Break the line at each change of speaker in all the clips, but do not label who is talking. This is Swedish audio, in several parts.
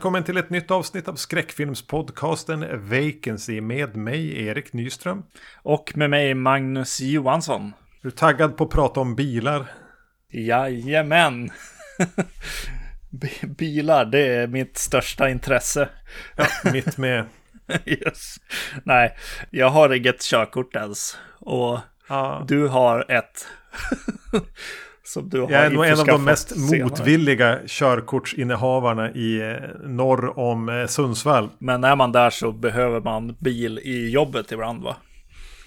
Välkommen till ett nytt avsnitt av skräckfilmspodcasten Vacancy med mig Erik Nyström.
Och med mig Magnus Johansson.
Är du taggad på att prata om bilar?
Jajamän. bilar, det är mitt största intresse.
Ja, mitt med.
yes. Nej, jag har inget körkort ens. Och ah. du har ett.
Som du har jag är nog en av de mest senare. motvilliga körkortsinnehavarna i eh, norr om eh, Sundsvall.
Men är man där så behöver man bil i jobbet ibland va?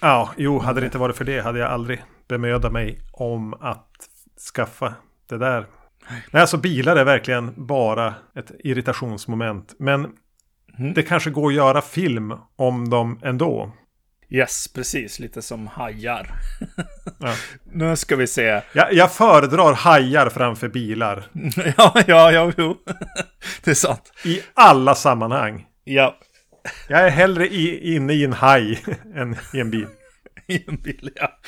Ja, jo, hade det inte varit för det hade jag aldrig bemödat mig om att skaffa det där. Nej, alltså bilar är verkligen bara ett irritationsmoment. Men mm. det kanske går att göra film om dem ändå.
Yes, precis. Lite som hajar. Ja. nu ska vi se.
Jag, jag föredrar hajar framför bilar.
ja, ja, ja, jo. det är sant.
I alla sammanhang.
Ja.
Jag är hellre i, inne i en haj än i en bil.
I en bil, ja.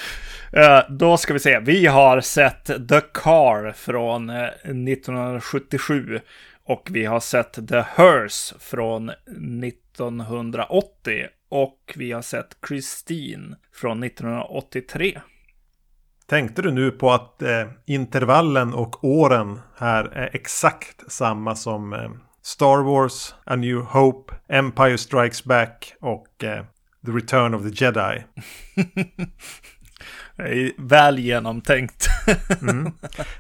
Uh, då ska vi se. Vi har sett The Car från uh, 1977. Och vi har sett The Hearse från 1980. Och vi har sett Christine från 1983.
Tänkte du nu på att eh, intervallen och åren här är exakt samma som eh, Star Wars, A New Hope, Empire Strikes Back och eh, The Return of the Jedi?
Väl genomtänkt.
mm.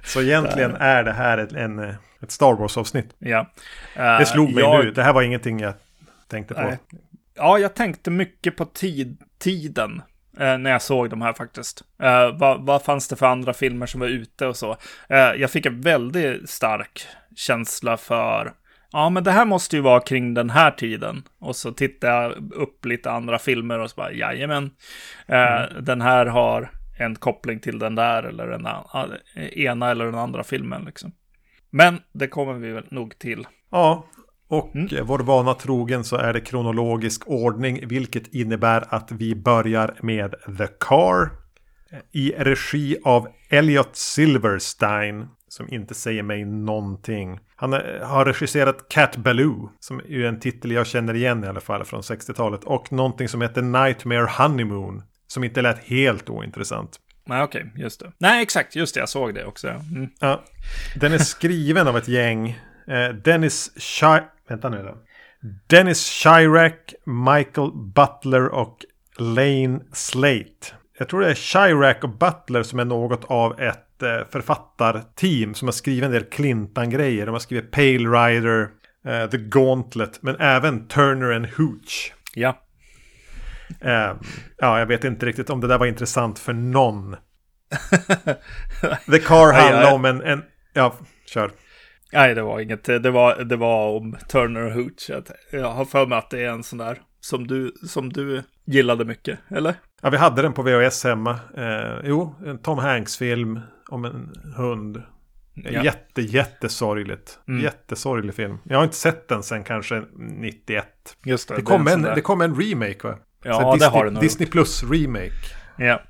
Så egentligen är det här ett, en, ett Star Wars-avsnitt.
Ja.
Uh, det slog mig jag... nu. Det här var ingenting jag tänkte på. Nej.
Ja, jag tänkte mycket på tid, tiden eh, när jag såg de här faktiskt. Eh, vad, vad fanns det för andra filmer som var ute och så? Eh, jag fick en väldigt stark känsla för Ja, men det här måste ju vara kring den här tiden. Och så tittar jag upp lite andra filmer och så bara, jajamän. Eh, mm. Den här har en koppling till den där eller den ena eller den andra filmen liksom. Men det kommer vi väl nog till.
Ja, och mm. vår vana trogen så är det kronologisk ordning, vilket innebär att vi börjar med The Car i regi av Elliot Silverstein, som inte säger mig någonting. Han har regisserat Cat Baloo, som är en titel jag känner igen i alla fall från 60-talet, och någonting som heter Nightmare Honeymoon, som inte lät helt ointressant.
Nej, okej, okay, just det. Nej, exakt, just det, jag såg det också. Mm.
Ja, den är skriven av ett gäng. Eh, Dennis Shire Vänta nu då. Dennis Chirac, Michael Butler och Lane Slate. Jag tror det är Chirac och Butler som är något av ett eh, författarteam som har skrivit en del Clintan-grejer. De har skrivit Pale Rider, eh, The Gauntlet, men även Turner and Hooch.
Ja.
Eh, ja, jag vet inte riktigt om det där var intressant för någon. The Car handlar om en, en... Ja, kör.
Nej, det var inget. Det var, det var om Turner Hooch. Jag har för mig att det är en sån där som du, som du gillade mycket, eller?
Ja, vi hade den på VHS hemma. Eh, jo, en Tom Hanks-film om en hund. Ja. Jätte, jättesorgligt. Mm. Jättesorglig film. Jag har inte sett den sen kanske 91.
Just det.
Det kom, en, det kom en remake va?
Ja, det
Disney,
har det nog
Disney Plus remake.
Ja.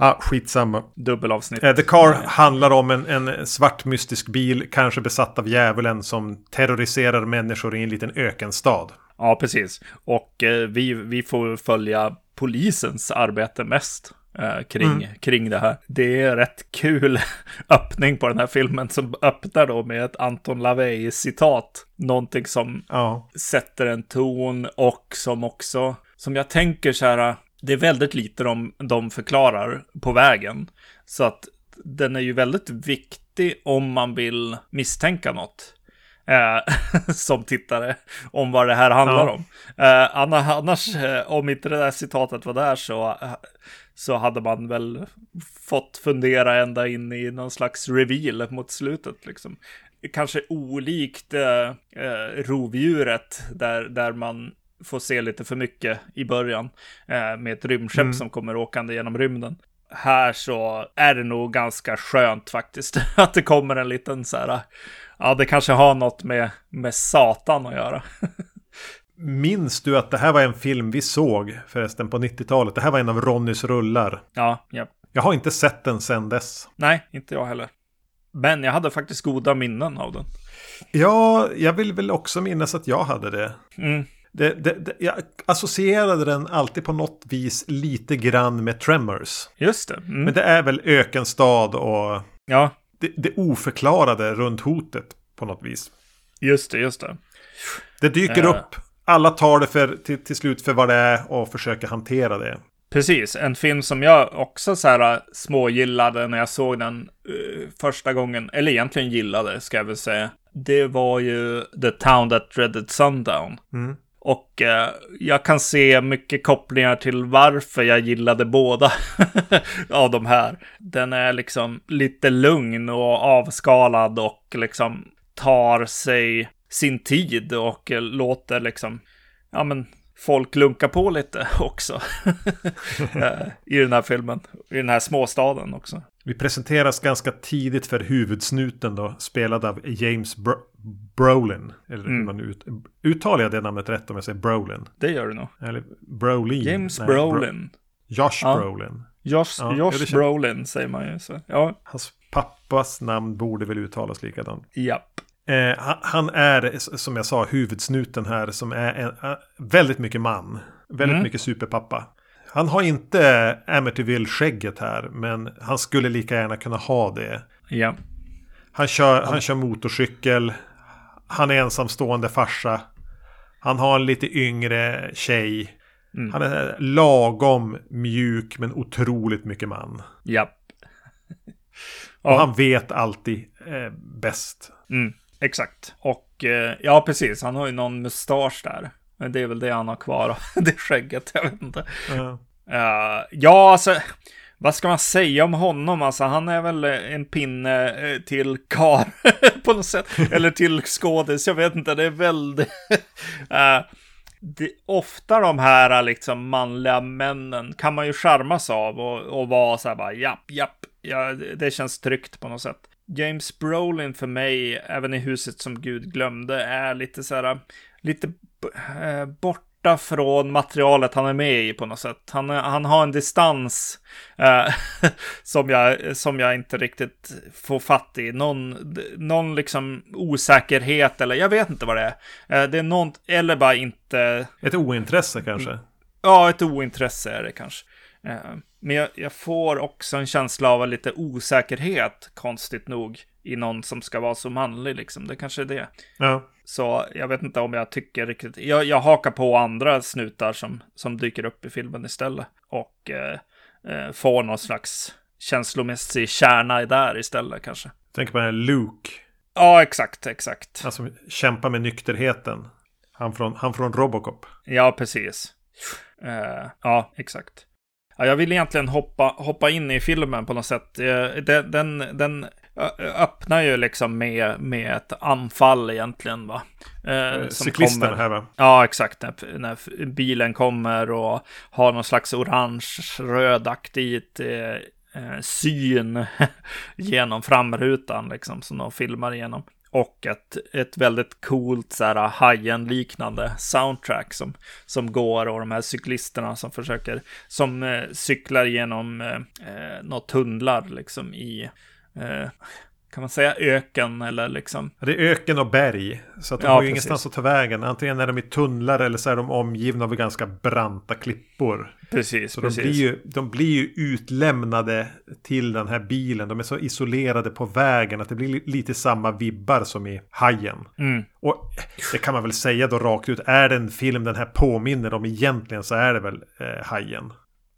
Ah, skitsamma.
Dubbelavsnitt.
Uh, The Car Nej. handlar om en, en svart mystisk bil, kanske besatt av djävulen, som terroriserar människor i en liten ökenstad.
Ja, precis. Och eh, vi, vi får följa polisens arbete mest. Eh, kring, mm. kring det här. Det är rätt kul öppning på den här filmen som öppnar då med ett Anton LaVey citat. Någonting som ja. sätter en ton och som också, som jag tänker så här, det är väldigt lite de, de förklarar på vägen. Så att den är ju väldigt viktig om man vill misstänka något. Eh, som tittare om vad det här handlar ja. om. Eh, annars, eh, om inte det där citatet var där så, så hade man väl fått fundera ända in i någon slags reveal mot slutet. Liksom. Kanske olikt eh, eh, rovdjuret där, där man får se lite för mycket i början eh, med ett rymdskepp mm. som kommer åkande genom rymden. Här så är det nog ganska skönt faktiskt att det kommer en liten så här, ja det kanske har något med, med Satan att göra.
Minns du att det här var en film vi såg förresten på 90-talet? Det här var en av Ronnys rullar.
Ja, ja.
Jag har inte sett den sedan dess.
Nej, inte jag heller. Men jag hade faktiskt goda minnen av den.
Ja, jag vill väl också minnas att jag hade det.
Mm.
Det, det, det, jag associerade den alltid på något vis lite grann med Tremors.
Just det. Mm.
Men det är väl ökenstad och
Ja,
det, det oförklarade runt hotet på något vis.
just det, just det.
Det dyker
Eh.
upp. Alla tar det för, till, till slut för vad det är och försöker hantera det.
Precis, en film som jag också så här äh, smågillade när jag såg den eh, första gången, eller egentligen gillade ska jag väl säga. Det var ju The Town That Dreaded Sundown.
Mm.
Och eh, jag kan se mycket kopplingar till varför jag gillade båda av de här. Den är liksom lite lugn och avskalad och liksom tar sig sin tid och eh, låter liksom, ja men folk lunka på lite också. Eh, I den här filmen, i den här småstaden också.
Vi presenteras ganska tidigt för huvudsnuten då, spelad av James Bro Brolin. Eller hur
Mm.
man ut, uttalar jag det namnet rätt om jag säger Brolin?
Det gör du nog.
Eller Brolin?
James
Nej, Bro-
Brolin.
Josh
Ja.
Brolin.
Josh,
Ja,
Josh
känns-
Brolin säger man ju. Så. Ja,
Hans pappas namn borde väl uttalas likadant.
japp.
Eh, han, han är, som jag sa, huvudsnuten här som är en, eh, väldigt mycket man. Väldigt
Mm.
mycket superpappa. Han har inte Amityville-skägget här, men han skulle lika gärna kunna ha det.
Ja.
Han kör, han kör motorcykel. Han är ensamstående farsa. Han har en lite yngre tjej.
Mm.
Han är lagom mjuk men otroligt mycket man.
Japp.
Och
Ja.
han vet alltid eh, bäst.
Mm, exakt. Och eh, ja, precis. Han har ju någon mustasch där. Men det är väl det han har kvar. det skägget, jag vet inte.
Ja.
Eh, ja, alltså. Vad ska man säga om honom? Alltså, han är väl en pinne eh, till kar på något sätt. Eller till skådis, jag vet inte. Det är väldigt... Eh, det, ofta de här liksom manliga männen kan man ju charmas av och, och vara så här bara japp, japp. Ja, det känns tryggt på något sätt. James Brolin för mig, även i huset som Gud glömde, är lite så här, lite eh, borta från materialet han är med i på något sätt. Han, är- han har en distans eh, som, jag, som jag inte riktigt får fatt i. Någon, någon liksom osäkerhet eller jag vet inte vad det är. Eh, det är någon, eller bara inte
Ett ointresse kanske.
Ja, ett ointresse är det kanske. Eh, Men jag, jag får också en känsla av lite osäkerhet, konstigt nog, i någon som ska vara så manlig liksom. Det kanske är det.
Ja.
Så jag vet inte om jag tycker riktigt. Jag, jag hakar på andra snutar som, som dyker upp i filmen istället. Och eh, eh, får någon slags känslomässig kärna där istället kanske.
Tänk på den här Luke.
Ja, exakt, exakt.
Han som kämpar med nykterheten. Han från, han från Robocop.
Ja, precis. Eh, ja, exakt. Ja, jag vill egentligen hoppa, hoppa in i filmen på något sätt. Eh, den, den, den öppnar ju liksom med, med ett anfall egentligen, va? Eh, som
Cyklisterna
kommer-
här va?
Ja, exakt. När, när bilen kommer och har någon slags orange-rödaktigt eh, eh, syn genom framrutan, liksom, som de filmar igenom. Och ett, ett väldigt coolt så här Hajen-liknande soundtrack som, som går och de här cyklisterna som försöker, som eh, cyklar genom eh, eh, några tunnlar liksom i, eh, kan man säga öken eller liksom,
Ja, Det är öken och berg. Så att de
Ja,
har ju
precis.
ingenstans att ta vägen. Antingen är de i tunnlar eller så är de omgivna av ganska branta klippor.
precis,
Så
precis.
de blir, ju, de blir ju utlämnade till den här bilen. De är så isolerade på vägen att det blir li- lite samma vibbar som i Hajen.
Mm.
Och det kan man väl säga då rakt ut. Är det en film den här påminner om egentligen så är det väl eh, Hajen.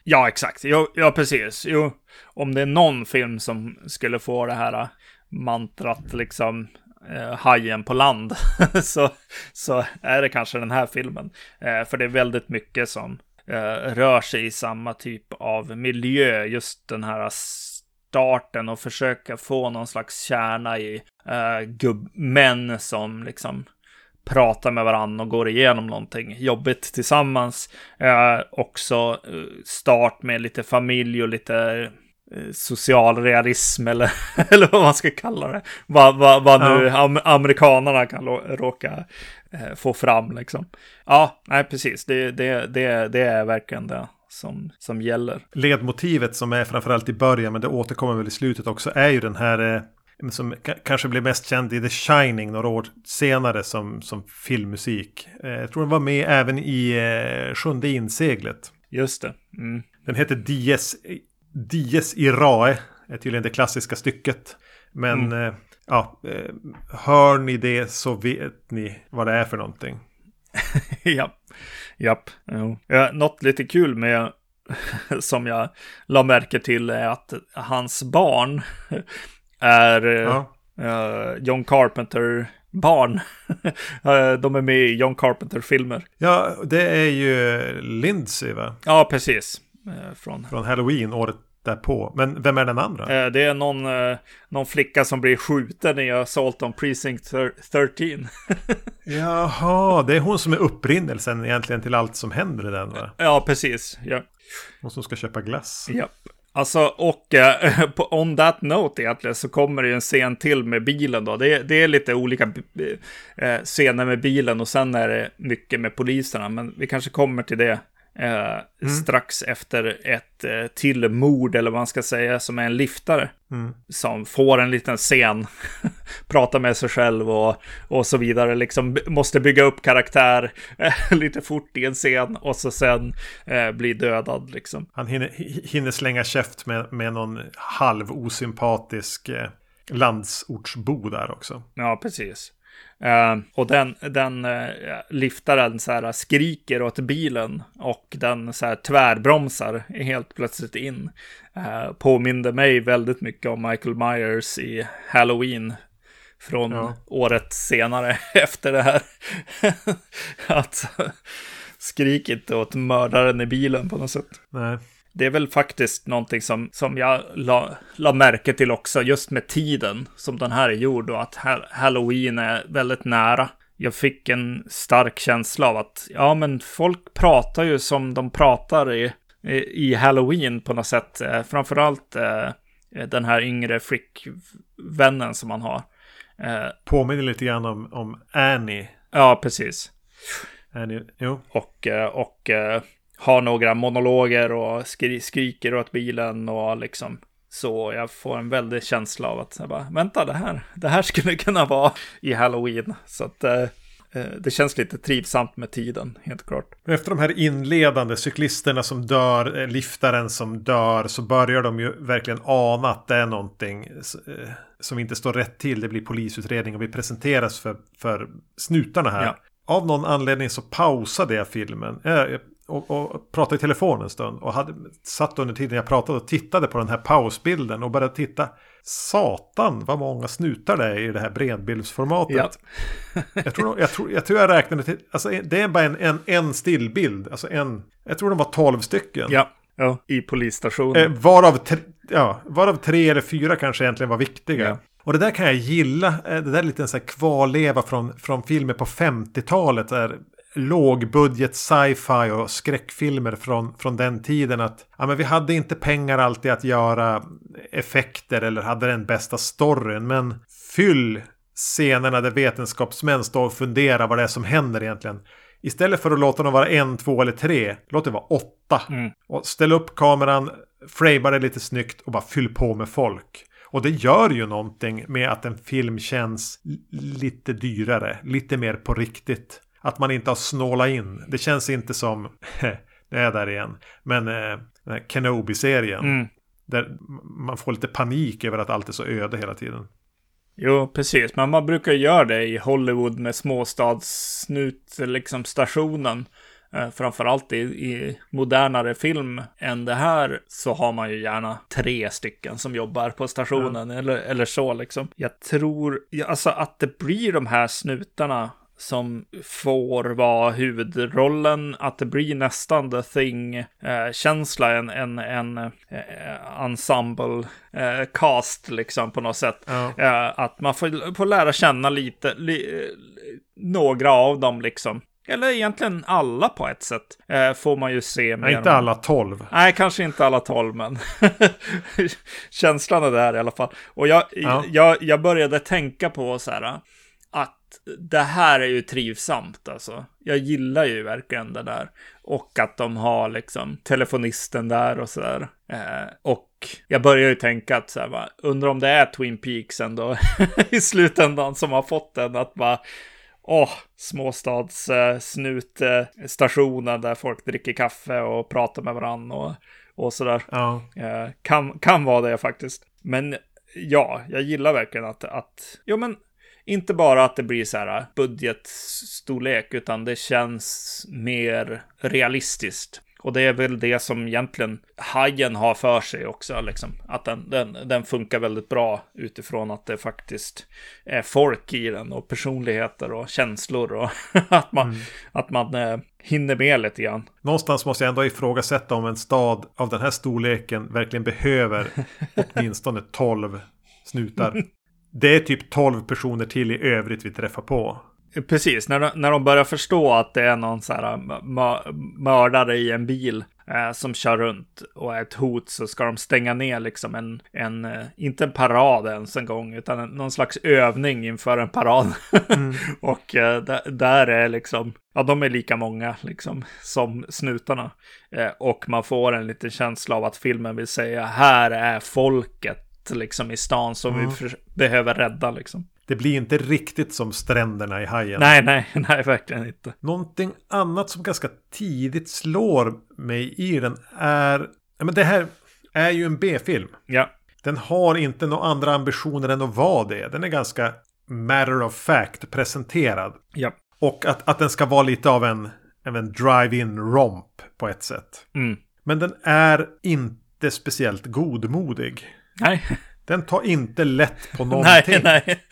Ja, exakt. Jo, ja, precis. Jo, om det är någon film som skulle få det här äh, mantrat, liksom, eh, hajen på land, så, så är det kanske den här filmen. Eh, för det är väldigt mycket som eh, rör sig i samma typ av miljö, just den här starten och försöka få någon slags kärna i eh, gubbmän som liksom pratar med varandra och går igenom någonting jobbigt tillsammans. Eh, också eh, start med lite familj och lite eh, social realism eller, eller vad man ska kalla det. Vad, vad, vad nu am amerikanerna kan råka eh, få fram liksom. Ja, nej precis. Det, det, det, det är verkligen det som, som gäller.
Ledmotivet som är framförallt i början men det återkommer väl i slutet också är ju den här eh, som kanske blev mest känd i The Shining några år senare som, som filmmusik. Eh, jag tror den var med även i eh, Sjunde inseglet.
Just det. Mm.
Den heter Dies, Dies Irae, är tydligen det klassiska stycket. Men mm. eh, ja, eh, hör ni det så vet ni vad det är för någonting.
ja, japp. Ja, något lite kul med som jag la märke till är att hans barn är ja. uh, John Carpenter barn. Eh, de är med i John Carpenter-filmer.
Ja, det är ju Lindsay va?
Ja, precis.
Från, Från Halloween året därpå. Men vem är den andra?
Det är någon, någon flicka som blir skjuten i Assault on Precinct 13.
Jaha, det är hon som är upprinnelsen egentligen till allt som händer i den va?
Ja, precis. Ja.
Hon som ska köpa glass.
Ja. Alltså, och eh, på, on that note egentligen så kommer det ju en scen till med bilen då. Det, det är lite olika eh, scener med bilen och sen är det mycket med poliserna. Men vi kanske kommer till det Eh, mm. Strax efter ett eh, till mord, eller vad man ska säga, som är en liftare. Mm. Som får en liten scen, pratar med sig själv och, och så vidare. Liksom måste bygga upp karaktär eh, lite fort i en scen och så sen eh, bli dödad. Liksom.
Han hinner, hinner slänga käft med, med någon halv osympatisk eh, landsortsbo där också.
Ja, precis. Uh, och den, den uh, liftaren så här, skriker åt bilen och den så här, tvärbromsar helt plötsligt in. Uh, påminde mig väldigt mycket om Michael Myers i Halloween från ja. året senare efter det här. att skrikit åt mördaren i bilen på något sätt.
Nej.
Det är väl faktiskt någonting som, som jag la, la märke till också, just med tiden som den här är gjord och att Halloween är väldigt nära. Jag fick en stark känsla av att, ja men folk pratar ju som de pratar i, i, i Halloween på något sätt. Eh, framförallt eh, den här yngre flickvännen som man har.
Eh, Påminner lite grann om, om Annie.
Ja, precis.
Annie, jo.
Och, eh, och eh, har några monologer och skri skriker åt bilen och liksom så jag får en väldig känsla av att jag bara, vänta, det här, det här skulle kunna vara i Halloween. Så att eh, eh, det känns lite trivsamt med tiden, helt klart.
Efter de här inledande cyklisterna som dör, eh, liftaren som dör, så börjar de ju verkligen ana att det är någonting eh, som inte står rätt till. Det blir polisutredning och vi presenteras för, för snutarna här. Ja. Av någon anledning så pausade jag filmen. Jag, och, och pratade i telefon en stund. Och hade, satt under tiden jag pratade och tittade på den här pausbilden och började titta. Satan vad många snutar det är i det här bredbildsformatet. Ja. jag, tror, jag, tror, jag tror jag räknade till, alltså det är bara en, en, en stillbild. Alltså en, jag tror de var tolv stycken.
Ja, ja i polisstationen.
Eh, varav, tre, ja, varav tre eller fyra kanske egentligen var viktiga. Ja. Och det där kan jag gilla. Eh, det där är lite en sån här kvarleva från, från filmer på 50-talet. Där lågbudget sci-fi och skräckfilmer från, från den tiden. Att ja, men vi hade inte pengar alltid att göra effekter eller hade den bästa storyn. Men fyll scenerna där vetenskapsmän står och funderar vad det är som händer egentligen. Istället för att låta dem vara en, två eller tre, låt det vara åtta. Mm. Och ställ upp kameran, framea det lite snyggt och bara fyll på med folk. Och det gör ju någonting med att en film känns lite dyrare, lite mer på riktigt. Att man inte har snålat in. Det känns inte som, nu är jag där igen, men eh, Kenobi-serien. Mm. Där man får lite panik över att allt är så öde hela tiden.
Jo, precis. Men man brukar göra det i Hollywood med småstadssnut, liksom stationen. Eh, framförallt i, i modernare film än det här så har man ju gärna tre stycken som jobbar på stationen ja. eller, eller så liksom. Jag tror, alltså att det blir de här snutarna som får vara huvudrollen, att det blir nästan The Thing-känsla, en, en, en eh, ensemble eh, cast liksom på något sätt. Ja. Eh, att man får, får lära känna lite, li, några av dem liksom. Eller egentligen alla på ett sätt. Eh, får man ju se.
Nej, inte alla tolv.
Nej, kanske inte alla tolv, men känslan är där i alla fall. Och jag, ja. jag, jag började tänka på så här det här är ju trivsamt alltså. Jag gillar ju verkligen det där. Och att de har liksom telefonisten där och sådär. Eh, och jag börjar ju tänka att så här, va, undrar om det är Twin Peaks ändå i slutändan som har fått den att bara Åh, oh, småstadssnutstationen uh, där folk dricker kaffe och pratar med varandra och, och sådär.
Ja.
Uh, kan, kan vara det faktiskt. Men ja, jag gillar verkligen att, att jo men inte bara att det blir så här budgetstorlek, utan det känns mer realistiskt. Och det är väl det som egentligen hajen har för sig också, liksom. Att den, den, den funkar väldigt bra utifrån att det faktiskt är folk i den och personligheter och känslor och att man, mm. att man eh, hinner med lite grann.
Någonstans måste jag ändå ifrågasätta om en stad av den här storleken verkligen behöver åtminstone tolv snutar. Det är typ tolv personer till i övrigt vi träffar på.
Precis, när de, när de börjar förstå att det är någon så här mördare i en bil eh, som kör runt och är ett hot så ska de stänga ner liksom en, en eh, inte en parad ens en gång, utan en, någon slags övning inför en parad. Mm. och eh, där, där, är liksom, ja de är lika många liksom som snutarna. Eh, och man får en liten känsla av att filmen vill säga här är folket liksom i stan som mm. vi behöver rädda liksom.
Det blir inte riktigt som stränderna i Hajen.
Nej, nej, nej, verkligen inte.
Någonting annat som ganska tidigt slår mig i den är... Men det här är ju en B-film.
Ja.
Den har inte några andra ambitioner än att vara det. Den är ganska matter of fact presenterad.
Ja.
Och att, att den ska vara lite av en, en drive-in romp på ett sätt.
Mm.
Men den är inte speciellt godmodig.
Nej.
Den tar inte lätt på någonting.
nej, nej.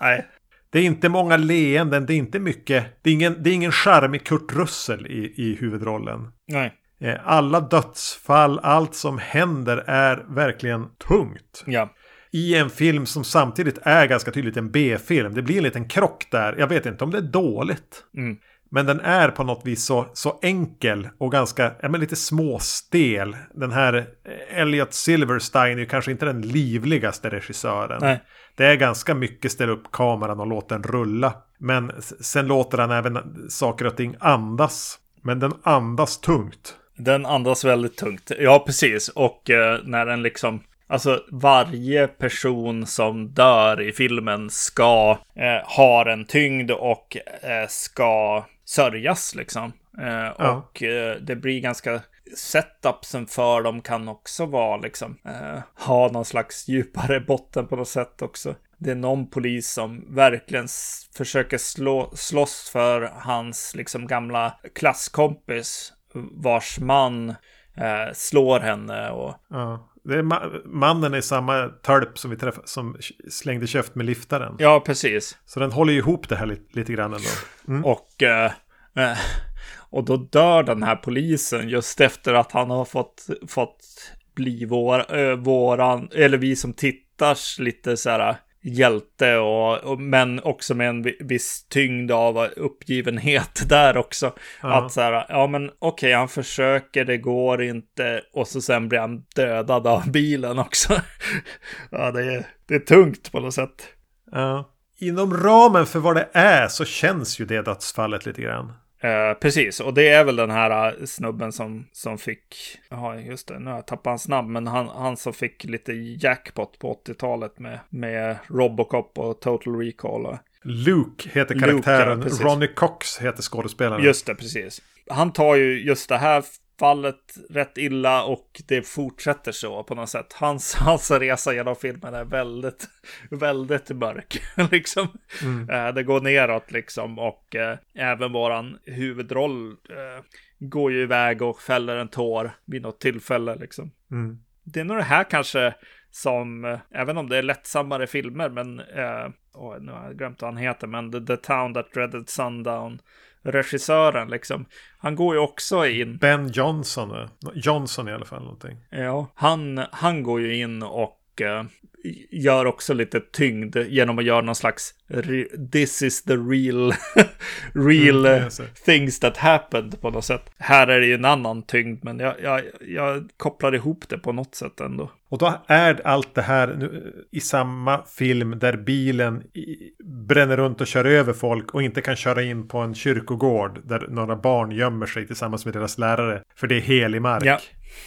nej.
Det är inte många leenden, det är inte mycket. Det är ingen, det är ingen charmig Kurt Russell i, i huvudrollen.
Nej.
Eh, alla dödsfall, allt som händer är verkligen tungt.
Ja.
I en film som samtidigt är ganska tydligt en B-film. Det blir en liten krock där. Jag vet inte om det är dåligt.
Mm.
Men den är på något vis så, så enkel och ganska, ja men lite småstel. Den här eh, Elliot Silverstein är ju kanske inte den livligaste regissören.
Nej.
Det är ganska mycket ställa upp kameran och låta den rulla. Men sen låter han även saker och ting andas. Men den andas tungt.
Den andas väldigt tungt. Ja, precis. Och eh, när den liksom Alltså varje person som dör i filmen ska eh, ha en tyngd och eh, ska sörjas liksom. Eh, ja. Och eh, det blir ganska setupsen för dem kan också vara liksom eh, ha någon slags djupare botten på något sätt också. Det är någon polis som verkligen försöker slå, slåss för hans liksom gamla klasskompis vars man eh, slår henne och
ja. Det är ma mannen i samma tölp som vi träffade, som slängde käft med liftaren.
Ja, precis.
Så den håller ju ihop det här lite, lite grann ändå.
Mm. Och, eh, eh, och då dör den här polisen just efter att han har fått, fått bli vår, äh, våran, eller vi som tittars lite så här hjälte och, och, men också med en viss tyngd av uppgivenhet där också. Ja. Att så här, ja men okej, okay, han försöker, det går inte och så sen blir han dödad av bilen också. ja, det är, det är tungt på något sätt.
Ja. Inom ramen för vad det är så känns ju det dödsfallet lite grann.
Eh, precis, och det är väl den här uh, snubben som, som fick, ja just det, nu har jag tappat hans namn, men han, han som fick lite jackpot på 80-talet med, med Robocop och Total Recall. Och...
Luke heter karaktären, Luke, ja, Ronnie Cox heter skådespelaren.
Just det, precis. Han tar ju just det här fallet rätt illa och det fortsätter så på något sätt. Hans, hans resa genom filmen är väldigt, väldigt mörk. liksom. Mm. Eh, det går neråt liksom och eh, även våran huvudroll eh, går ju iväg och fäller en tår vid något tillfälle liksom.
Mm.
Det är nog det här kanske som, eh, även om det är lättsammare filmer, men, eh, oh, nu har jag glömt vad han heter, men The, The Town That Dreaded Sundown regissören liksom. Han går ju också in.
Ben Johnson, Johnson i alla fall någonting.
Ja, han, han går ju in och uh, gör också lite tyngd genom att göra någon slags this is the real, real mm, things that happened på något sätt. Här är det ju en annan tyngd, men jag, jag, jag kopplar ihop det på något sätt ändå.
Och då är allt det här nu, i samma film där bilen bränner runt och kör över folk och inte kan köra in på en kyrkogård där några barn gömmer sig tillsammans med deras lärare. För det är helig mark.
Ja.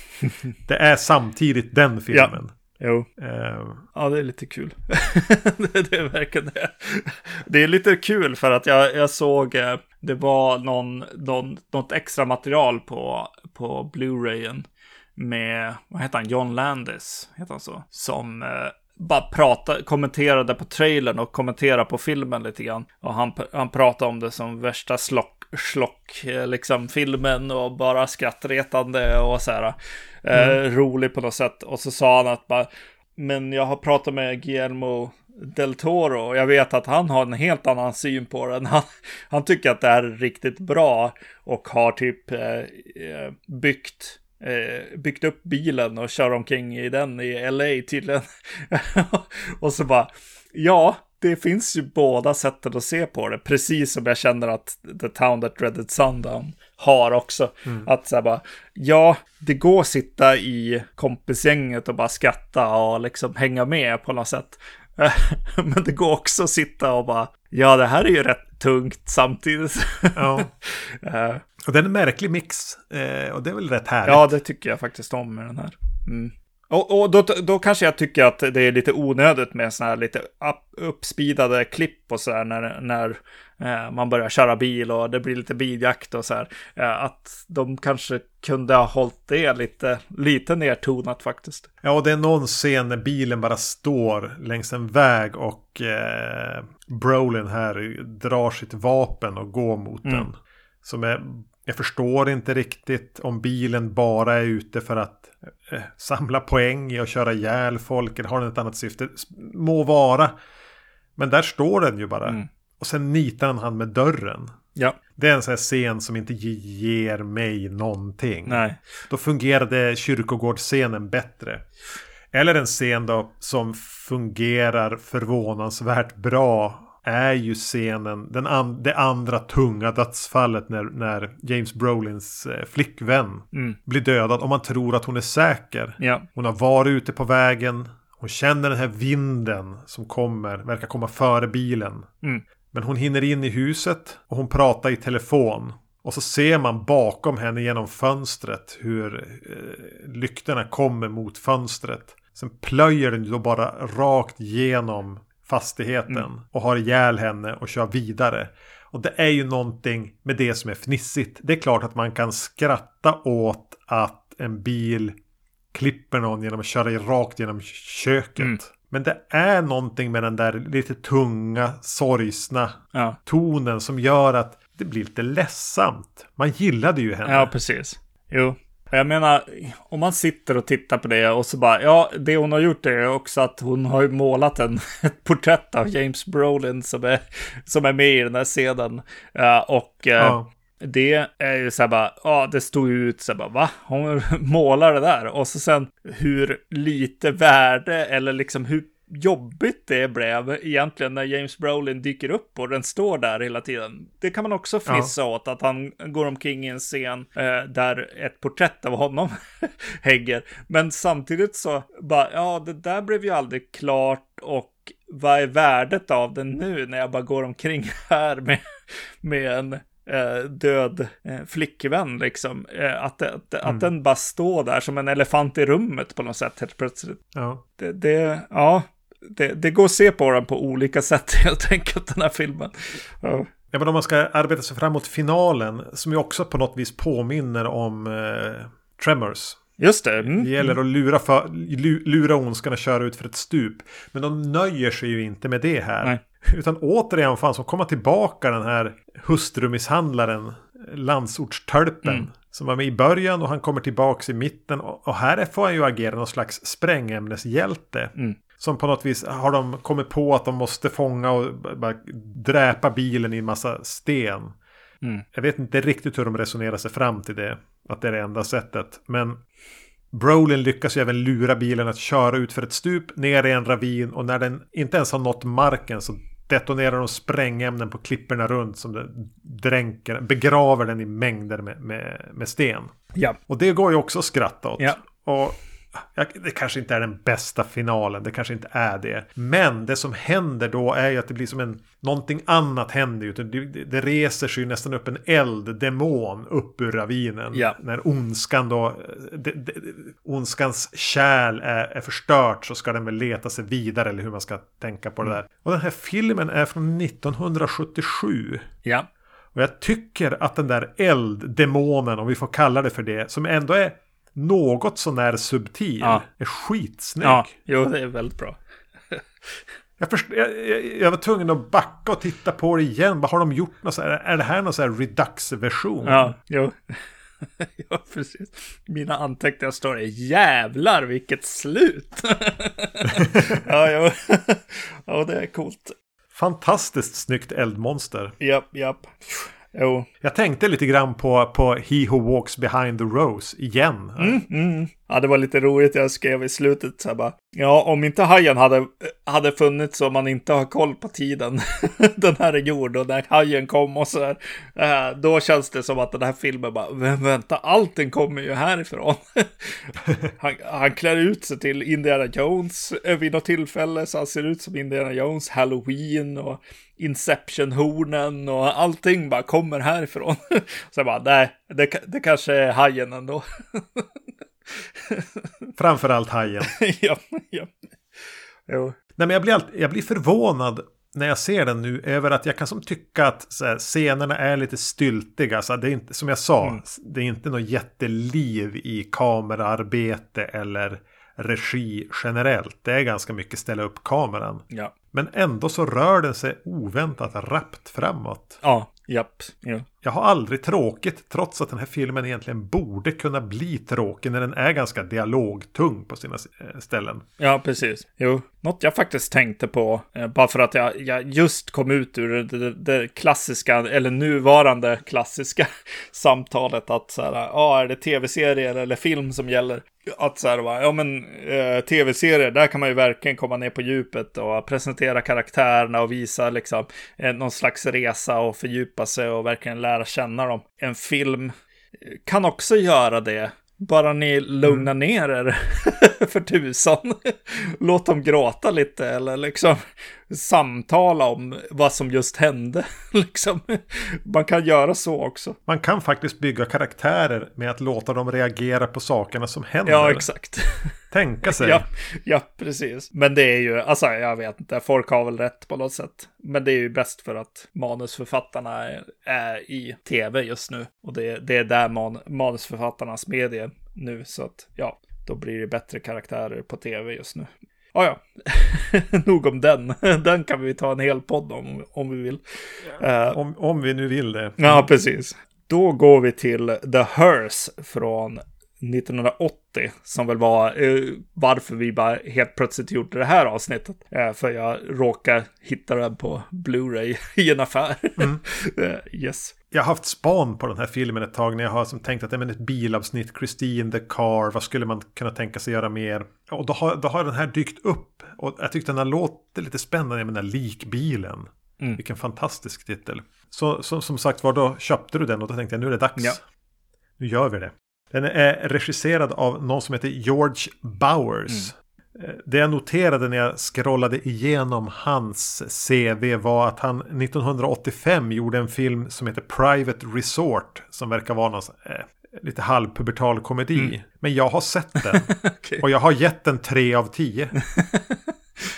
det är samtidigt den filmen.
Jo.
Uh,
Ja, det är lite kul. det, det är verkligen det. Det är lite kul för att jag, jag såg, eh, det var någon, någon, något extra material på, på Blu-rayen med, vad heter han, John Landis, heter han så? Som eh, bara pratade, kommenterade på trailern och kommenterade på filmen lite grann. Och han, han pratade om det som värsta slock, slock, eh, liksom filmen och bara skrattretande och så här. Eh, rolig på något sätt. Och så sa han att bara, men jag har pratat med Guillermo del Toro och jag vet att han har en helt annan syn på den. Han, han tycker att det här är riktigt bra och har typ eh, eh, byggt eh, byggt upp bilen och kör omkring i den i LA tydligen. och så bara, ja, det finns ju båda sätten att se på det, precis som jag känner att The Town That Dreaded Sundown har också. Att så här bara, ja, det går att sitta i kompisgänget och bara skratta och liksom hänga med på något sätt. Men det går också att sitta och bara, ja, det här är ju rätt tungt samtidigt.
ja.
Eh,
Och det är en märklig mix. Eh, och det är väl rätt härligt.
Ja, det tycker jag faktiskt om med den här. Mm. Och, och då, då kanske jag tycker att det är lite onödigt med sådana här lite up, uppspeedade klipp och så här när, när eh, man börjar köra bil och det blir lite biljakt och så här. Eh, att de kanske kunde ha hållit det lite, lite nertonat faktiskt.
Ja, och det är någon scen när bilen bara står längs en väg och eh, Brolin här drar sitt vapen och går mot
Mm.
den. Som är, jag förstår inte riktigt om bilen bara är ute för att eh, samla poäng att köra ihjäl folk eller har den ett annat syfte. Må vara. Men där står den ju bara.
Mm.
Och sen nitar han han med dörren.
Ja,
Det är en sån här scen som inte ge- ger mig någonting.
nej.
Då fungerade kyrkogårdsscenen bättre. Eller en scen då som fungerar förvånansvärt bra är ju scenen, den an, det andra tunga dödsfallet när, när James Brolins eh, flickvän
Mm.
blir dödad och man tror att hon är säker.
Ja,
Hon har varit ute på vägen, hon känner den här vinden som kommer, verkar komma före bilen.
Mm.
Men hon hinner in i huset och hon pratar i telefon. Och så ser man bakom henne genom fönstret hur eh, lyktorna kommer mot fönstret. Sen plöjer den då bara rakt genom fastigheten och har ihjäl henne och kör vidare. Och det är ju någonting med det som är fnissigt. Det är klart att man kan skratta åt att en bil klipper någon genom att köra rakt genom köket.
Mm.
Men det är någonting med den där lite tunga, sorgsna
ja,
tonen som gör att det blir lite ledsamt. Man gillade ju henne.
ja, precis. Jo. Jag menar, om man sitter och tittar på det och så bara, ja, det hon har gjort är också att hon har målat en, ett porträtt av James Brolin som är, som är med i den här scenen. Eh, och eh,
Ja.
det är ju så här bara, ja, det stod ju ut så här bara, va? Hon målar det där. Och så sen hur lite värde eller liksom hur jobbigt det blev egentligen när James Brolin dyker upp och den står där hela tiden. Det kan man också fnissa åt, att han går omkring i en scen eh, där ett porträtt av honom hänger. Men samtidigt så bara, ja, det där blev ju aldrig klart och vad är värdet av den nu när jag bara går omkring här med, med en eh, död eh, flickvän liksom. Eh, att att, att den bara står där som en elefant i rummet på något sätt helt plötsligt.
Ja.
Det, det ja, det, det går att se på den på olika sätt helt enkelt, den här filmen. Ja.
Ja, men om man ska arbeta sig framåt finalen, som ju också på något vis påminner om eh, Tremors.
Just det. Mm.
Det gäller att lura, för, lu- lura ondskan och köra ut för ett stup. Men de nöjer sig ju inte med det här.
Nej.
Utan återigen fan så kommer tillbaka den här hustrumisshandlaren, landsortstölpen.
Mm.
Som var med i början och han kommer tillbaka i mitten. Och och här får han ju agera någon slags sprängämneshjälte.
Mm.
Som på något vis har de kommit på att de måste fånga och bara dräpa bilen i en massa sten.
Mm.
Jag vet inte riktigt hur de resonerar sig fram till det. Att det är det enda sättet. Men Brolin lyckas ju även lura bilen att köra ut för ett stup ner i en ravin. Och när den inte ens har nått marken så detonerar de sprängämnen på klipporna runt som det dränker, begraver den i mängder med, med, med sten.
Ja.
Och det går ju också att skratta åt.
Ja.
Och det kanske inte är den bästa finalen, det kanske inte är det. Men det som händer då är ju att det blir som en, någonting annat händer ju. Det, det reser sig nästan upp en elddemon upp ur ravinen.
Ja.
När ondskan då, det, det, ondskans kärl är, är förstört så ska den väl leta sig vidare eller hur man ska tänka på det där. Och den här filmen är från 1977.
Ja.
Och jag tycker att den där elddemonen, om vi får kalla det för det, som ändå är något sånär subtil,
Ja.
är skitsnygg.
Ja, jo, det är väldigt bra.
Jag, först, jag, jag, jag var tvungen att backa och titta på det igen. Vad har de gjort? Något så här, är det här någon sån här redux-version?
Ja, jo. ja, precis. Mina anteckningar står det. Jävlar vilket slut! ja, jo. ja, det är coolt.
Fantastiskt snyggt eldmonster.
Japp, japp. Jo.
Jag tänkte lite grann på, på He Who Walks Behind the Rose igen.
Mm. Ja, det var lite roligt. Jag skrev i slutet så här bara. Ja, om inte hajen hade, hade funnits och man inte har koll på tiden den här är gjord och när hajen kom och så här. eh, Då känns det som att den här filmen bara, "Men vänta, allting kommer ju härifrån. han, han klär ut sig till Indiana Jones eh, vid något tillfälle så han ser ut som Indiana Jones, Halloween och Inception-hornen och allting bara kommer härifrån. så jag bara, nej, det, det kanske är hajen ändå.
Framförallt hajen.
ja, ja. Jo.
Nej, men jag blir, alltid, jag blir förvånad när jag ser den nu över att jag kan som tycka att här, scenerna är lite styltiga. Så det är inte, som jag sa,
Mm.
det är inte något jätteliv i kameraarbete eller regi generellt. Det är ganska mycket ställa upp kameran.
Ja.
Men ändå så rör den sig oväntat rappt framåt.
Ja, japp. Ja.
Jag har aldrig tråkigt trots att den här filmen egentligen borde kunna bli tråkig när den är ganska dialogtung på sina eh, ställen.
ja, precis. Jo, något jag faktiskt tänkte på, eh, bara för att jag, jag just kom ut ur det, det, det klassiska, eller nuvarande klassiska samtalet att så här, ja, är det tv-serier eller film som gäller? Att så här, va, ja men eh, tv-serier, där kan man ju verkligen komma ner på djupet och presentera karaktärerna och visa liksom eh, någon slags resa och fördjupa sig och verkligen lära känna dem. En film kan också göra det. Bara ni lugnar ner er för tusan. Låt dem gråta lite eller liksom samtala om vad som just hände. Liksom. Man kan göra så också.
Man kan faktiskt bygga karaktärer med att låta dem reagera på sakerna som händer.
Ja, exakt.
Tänka sig.
Ja, ja, precis. Men det är ju, alltså jag vet inte, folk har väl rätt på något sätt. Men det är ju bäst för att manusförfattarna är, är i tv just nu. Och det, det är där man, manusförfattarnas medie nu. Så att ja, då blir det bättre karaktärer på tv just nu. Ja, ja. Nog om den. Den kan vi ta en hel podd om, om vi vill. Eh,
Om, om vi nu vill det.
Ja, precis. Då går vi till The Hearse från 1980, som väl var eh, varför vi bara helt plötsligt gjorde det här avsnittet. Eh, för jag råkar hitta den på Blu-ray i en affär. Eh, yes.
Jag har haft span på den här filmen ett tag när jag har som tänkt att det är ett bilavsnitt, Christine the Car, vad skulle man kunna tänka sig göra mer? Och då har, då har den här dykt upp och jag tyckte den här låter lite spännande med den där likbilen.
Mm.
Vilken fantastisk titel. Så, så som sagt var, då köpte du den och då tänkte jag nu är det dags.
Ja.
Nu gör vi det. Den är regisserad av någon som heter George Bowers. Eh, Det jag noterade när jag scrollade igenom hans CV var att han 1985 gjorde en film som heter Private Resort. Som verkar vara någon eh, lite halvpubertal komedi. Men jag har sett den.
Okej.
Och jag har gett den 3 av 10. Men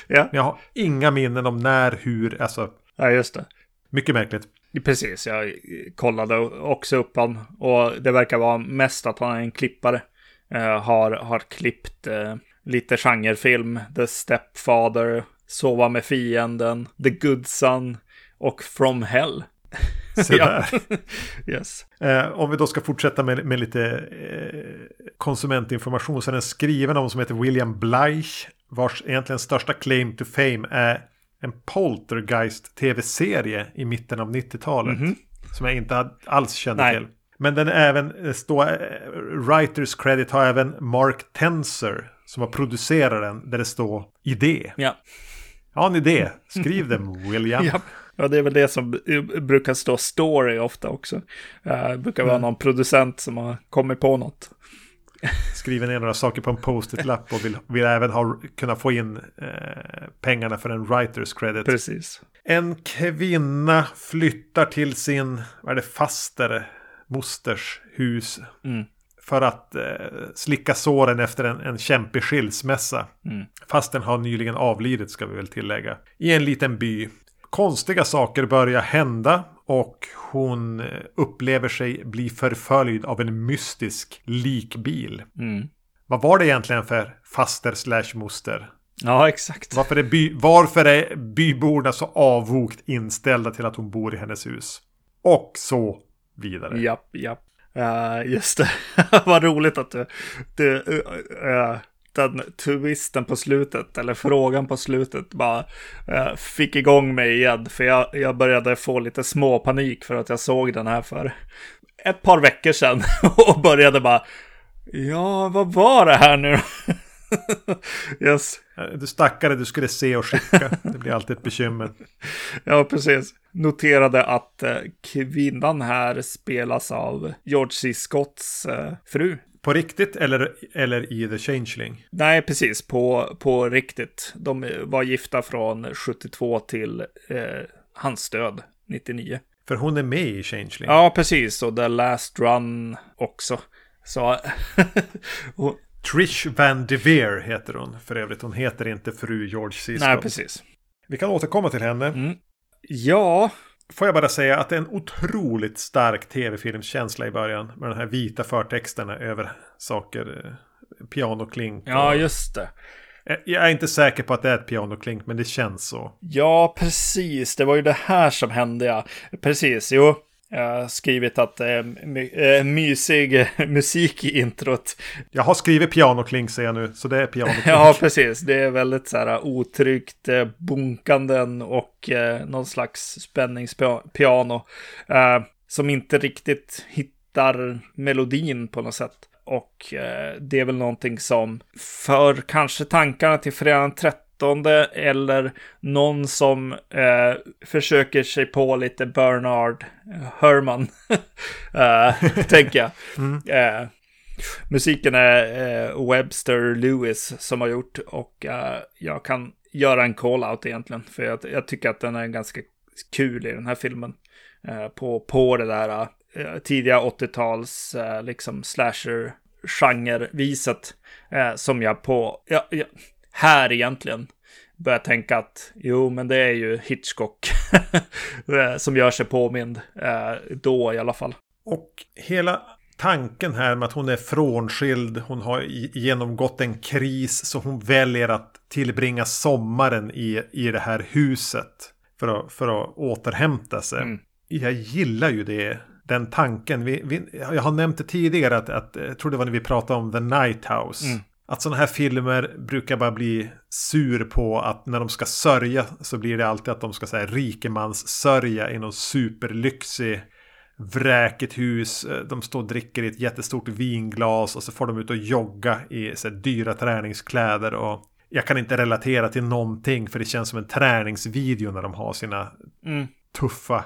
Ja.
jag har inga minnen om när, hur, alltså
ja, just det.
mycket märkligt.
Precis, jag kollade också upp han och det verkar vara mest att han är en klippare. Eh, har, har klippt eh, lite genrefilm, The Stepfather, Sova med fienden, The Good Son och From Hell.
Se där.
Yes.
Eh, om vi då ska fortsätta med, med lite eh, konsumentinformation så är den skriven av någon som heter William Bleich. Vars egentligen största claim to fame är en Poltergeist tv-serie i mitten av 90-talet. Som jag inte alls kände
Nej.
till. Men den är även, det står, eh, writers credit har även Mark Tenser som har producerat den. Där det står idé.
Ja.
Ja, en idé. Skriv den William.
Ja. ja, det är väl det som brukar stå story ofta också. Eh, Det brukar vara någon producent som har kommit på något.
skriver ner några saker på en post-it-lapp och vill, vill även ha, kunna få in eh, pengarna för en writers credit.
Precis.
En kvinna flyttar till sin, vad är det, faster, mosters hus.
Mm.
För att eh, slicka såren efter en, en kämpig skilsmässa.
Mm.
Fastän har nyligen avlidit ska vi väl tillägga. I en liten by. Konstiga saker börjar hända och hon eh, upplever sig bli förföljd av en mystisk likbil.
Mm.
Vad var det egentligen för faster slash moster?
Ja, exakt.
Varför är, by, varför är byborna så avvokt inställda till att hon bor i hennes hus? Och så vidare.
Japp, japp. Uh, just det. Vad roligt att du, du uh, den twisten på slutet, eller frågan på slutet, bara uh, fick igång mig igen. För jag, jag började få lite småpanik för att jag såg den här för ett par veckor sedan. och började bara, ja, vad var det här nu? yes.
Du stackare du skulle se och skicka. Det blir alltid ett bekymmer.
Ja, precis. Noterade att eh, kvinnan här spelas av George C. Scotts eh, fru.
På riktigt eller, eller i The Changeling?
Nej, precis. På, på riktigt. De var gifta från 72 till eh, hans död 99.
För hon är med i Changeling?
Ja, precis. Och The Last Run också. Så...
hon... Trish Van Devere heter hon för övrigt. Hon heter inte fru George. Scott.
Nej, precis.
Vi kan återkomma till henne.
Mm. Ja.
Får jag bara säga att det är en otroligt stark tv-filmskänsla i början. Med de här vita förtexterna över saker. Pianoklink.
Ja, just det.
Jag är inte säker på att det är ett pianoklink, men det känns så.
Ja, precis. Det var ju det här som hände, ja. Precis, jo. Jag skrivit att det är my äh, mysig musik i introt.
Jag har skrivit pianokling ser jag nu, så det är pianokling.
ja, precis. Det är väldigt så här eh, otryggt eh, bunkanden och eh, någon slags spänningspiano. Eh, som inte riktigt hittar melodin på något sätt. Och eh, det är väl någonting som för kanske tankarna till Fredagen 13 åttonde eller någon som eh, försöker sig på lite Bernard Herman. eh, tänker jag. Mm. Eh, musiken är eh, Webster Lewis som har gjort och eh, jag kan göra en call-out egentligen. För jag, jag, tycker att den är ganska kul i den här filmen. Eh, på, på det där tidiga 80-tals liksom slasher genre-viset eh, som jag på... Jag, jag, här egentligen börjar tänka att jo, men det är ju Hitchcock som gör sig påmind eh, då i alla fall.
Och hela tanken här med att hon är frånskild, hon har genomgått en kris så hon väljer att tillbringa sommaren i, i det här huset för att, för att återhämta sig. Mm. Jag gillar ju det den tanken. Vi, vi, jag har nämnt det tidigare att, att jag tror det var när vi pratade om The Night House. Mm. Att sådana här filmer brukar bara bli sur på att när de ska sörja så blir det alltid att de ska säga rikemans sörja i någon superlyxig vräkigt hus. De står och dricker i ett jättestort vinglas och så får de ut och jogga i så här, dyra träningskläder. Och jag kan inte relatera till någonting för det känns som en träningsvideo när de har sina mm. tuffa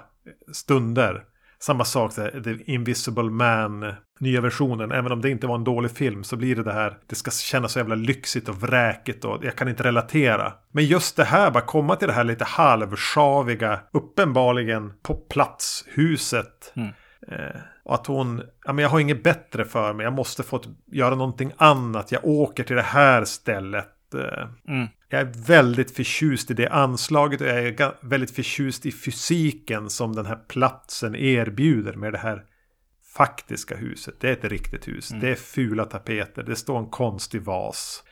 stunder. Samma sak, The Invisible Man, nya versionen. Även om det inte var en dålig film så blir det det här. Det ska kännas så jävla lyxigt och vräkigt och jag kan inte relatera. Men just det här, bara komma till det här lite halvsjaviga, uppenbarligen på plats, huset. Mm. Eh, och att hon, ja men jag har inget bättre för mig, jag måste få göra någonting annat. Jag åker till det här stället. Eh, mm. Jag är väldigt förtjust i det anslaget och jag är väldigt förtjust i fysiken som den här platsen erbjuder med det här faktiska huset. Det är ett riktigt hus. Mm. Det är fula tapeter. Det står en konstig vas.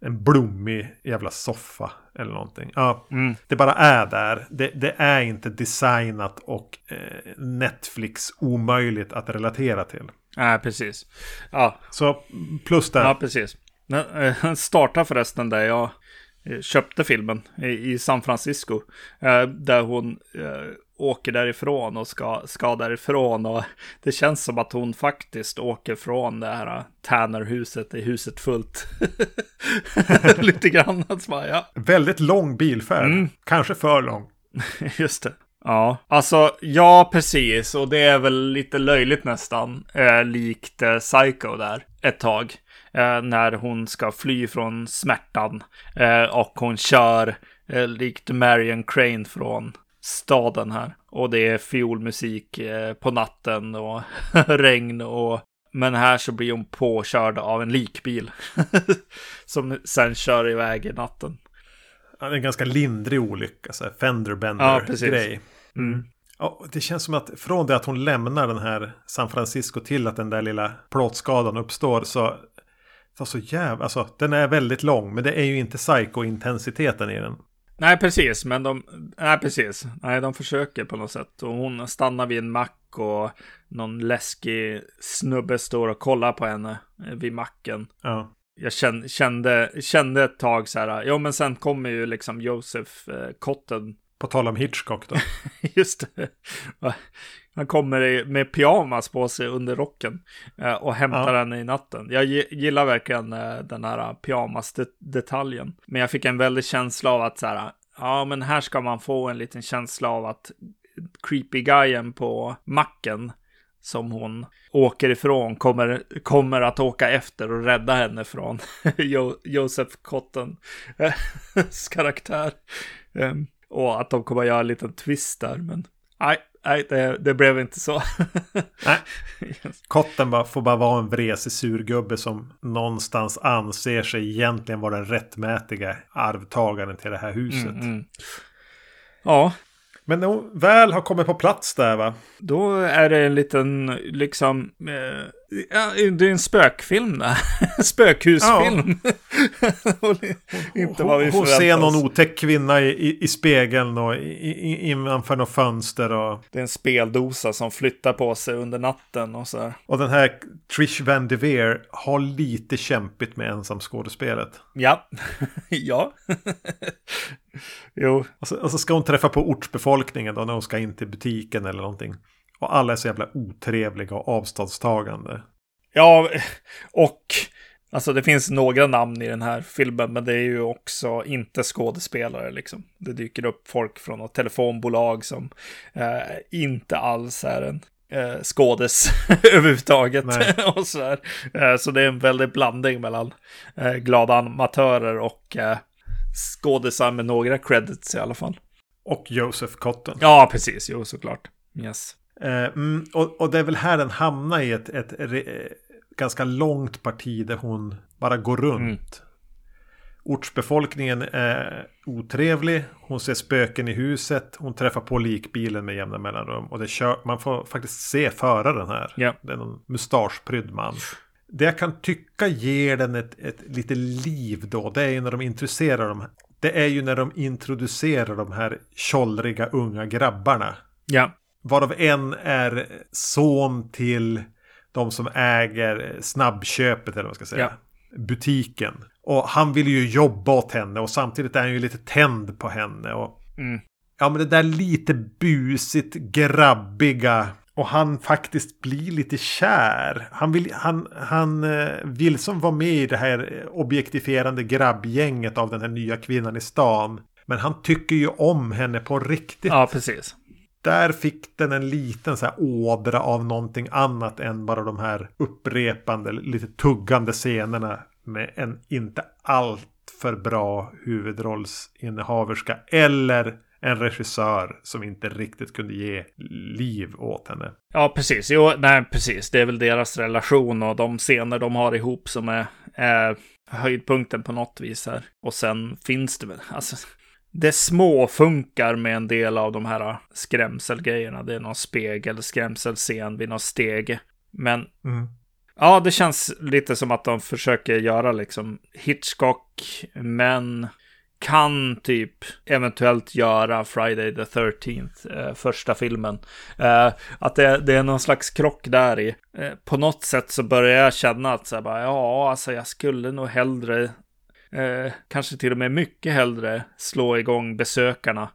En blommig jävla soffa eller någonting. Ja, mm. Det bara är där. Det, det är inte designat och eh, Netflix omöjligt att relatera till.
Nej, precis. Ja.
Så plus där.
Ja, precis. Den eh, startar förresten där jag Eh, köpte filmen i San Francisco. Eh, där hon åker därifrån och ska, ska därifrån. Och det känns som att hon faktiskt åker från det här Tanner-huset i huset fullt. Lite grann. Alltså, ja.
Väldigt lång bilfärd. Mm. Kanske för lång.
Just det. Ja, alltså ja, precis. Och det är väl lite löjligt nästan. Eh, likt eh, Psycho där. ett tag. Eh, när hon ska fly från smärtan. Eh, och hon kör eh, likt Marion Crane från staden här. Och det är fiolmusik eh, på natten och regn och men här så blir hon påkörd av en likbil. som sen kör iväg i natten.
Ja, det är en ganska lindrig olycka, så här Fenderbender-grej.
Ja, mm.
Ja, det känns som att från det att hon lämnar den här San Francisco till att den där lilla plåtskadan uppstår så... Så, så jävla... Alltså, den är väldigt lång, men det är ju inte psycho-intensiteten i den.
Nej, precis, men de... Nej, precis. Nej, de försöker på något sätt. Och hon stannar vid en mack och någon läskig snubbe står och kollar på henne eh, vid macken.
Ja.
Jag kände, kände, kände ett tag så här, ja men sen kommer ju liksom Josef eh, Cotton.
På tal om Hitchcock då.
Just det. Han kommer med pyjamas på sig under rocken eh, och hämtar ja. henne i natten. Jag gillar verkligen eh, den här pyjamas-detaljen. Men jag fick en väldig känsla av att så här, ja men här ska man få en liten känsla av att creepy guyen på macken som hon åker ifrån kommer, kommer att åka efter och rädda henne från jo, Joseph Cottons karaktär. Um, och att de kommer att göra en liten twist där, men nej, nej det, det blev inte så.
nej, Cotton bara, får bara vara en vresig surgubbe som någonstans anser sig egentligen vara den rättmätiga arvtagaren till det här huset. Mm, mm.
Ja,
men när hon väl har kommit på plats där va?
Då är det en liten, liksom, eh, ja, det är en spökfilm där. Spökhusfilm.
Ja. Inte vad vi Hon ser någon otäck kvinna i, i, i spegeln och innanför något fönster. Och...
Det är en speldosa som flyttar på sig under natten och så här.
Och den här Trish Van Devere har lite kämpigt med ensamskådespelet.
Ja, ja.
jo. Och så, och så ska hon träffa på ortsbefolkningen då när hon ska in till butiken eller någonting. Och alla är så jävla otrevliga och avståndstagande.
Ja, och alltså det finns några namn i den här filmen, men det är ju också inte skådespelare liksom. Det dyker upp folk från något telefonbolag som eh, inte alls är en eh, skådes överhuvudtaget. och så, här. Eh, så det är en väldig blandning mellan eh, glada amatörer och eh, skådisar med några credits i alla fall.
Och Joseph Cotton.
Ja, precis. Jo, såklart. Yes.
Eh, mm, och, och, det är väl här den hamnar i ett, ett, ett, ganska långt parti där hon bara går runt. Mm. Ortsbefolkningen är otrevlig. Hon ser spöken i huset. Hon träffar på likbilen med jämna mellanrum. Och det kör, man får faktiskt se föraren här.
Yeah.
Det är någon mustaschprydd man. Det jag kan tycka ger den ett, ett lite liv då. Det är ju när de introducerar dem. Det är ju när de introducerar de här tjollriga unga grabbarna.
Ja.
Varav en är son till de som äger snabbköpet eller vad man ska säga. Ja. Butiken. Och han vill ju jobba åt henne och samtidigt är han ju lite tänd på henne. Och,
mm.
Ja men det där lite busigt grabbiga. Och han faktiskt blir lite kär. Han vill, han, han eh, vill som vara med i det här objektifierande grabbgänget av den här nya kvinnan i stan. Men han tycker ju om henne på riktigt.
Ja, precis
där fick den en liten så här ådra av någonting annat än bara de här upprepande, lite tuggande scenerna med en inte alltför bra huvudrollsinnehaverska eller en regissör som inte riktigt kunde ge liv åt henne.
Ja, precis. Jo, nej, precis. Det är väl deras relation och de scener de har ihop som är, är höjdpunkten på något vis här. Och sen finns det väl, alltså, det små funkar med en del av de här skrämselgrejerna. Det är någon spegel, skrämselscen vid något steg. Men
mm.
ja, det känns lite som att de försöker göra liksom Hitchcock, men kan typ eventuellt göra Friday the 13th, eh, första filmen. Eh, att det, det, är någon slags krock där i. Eh, på något sätt så börjar jag känna att så här, bara, ja, alltså jag skulle nog hellre Eh, kanske till och med mycket hellre slå igång besökarna.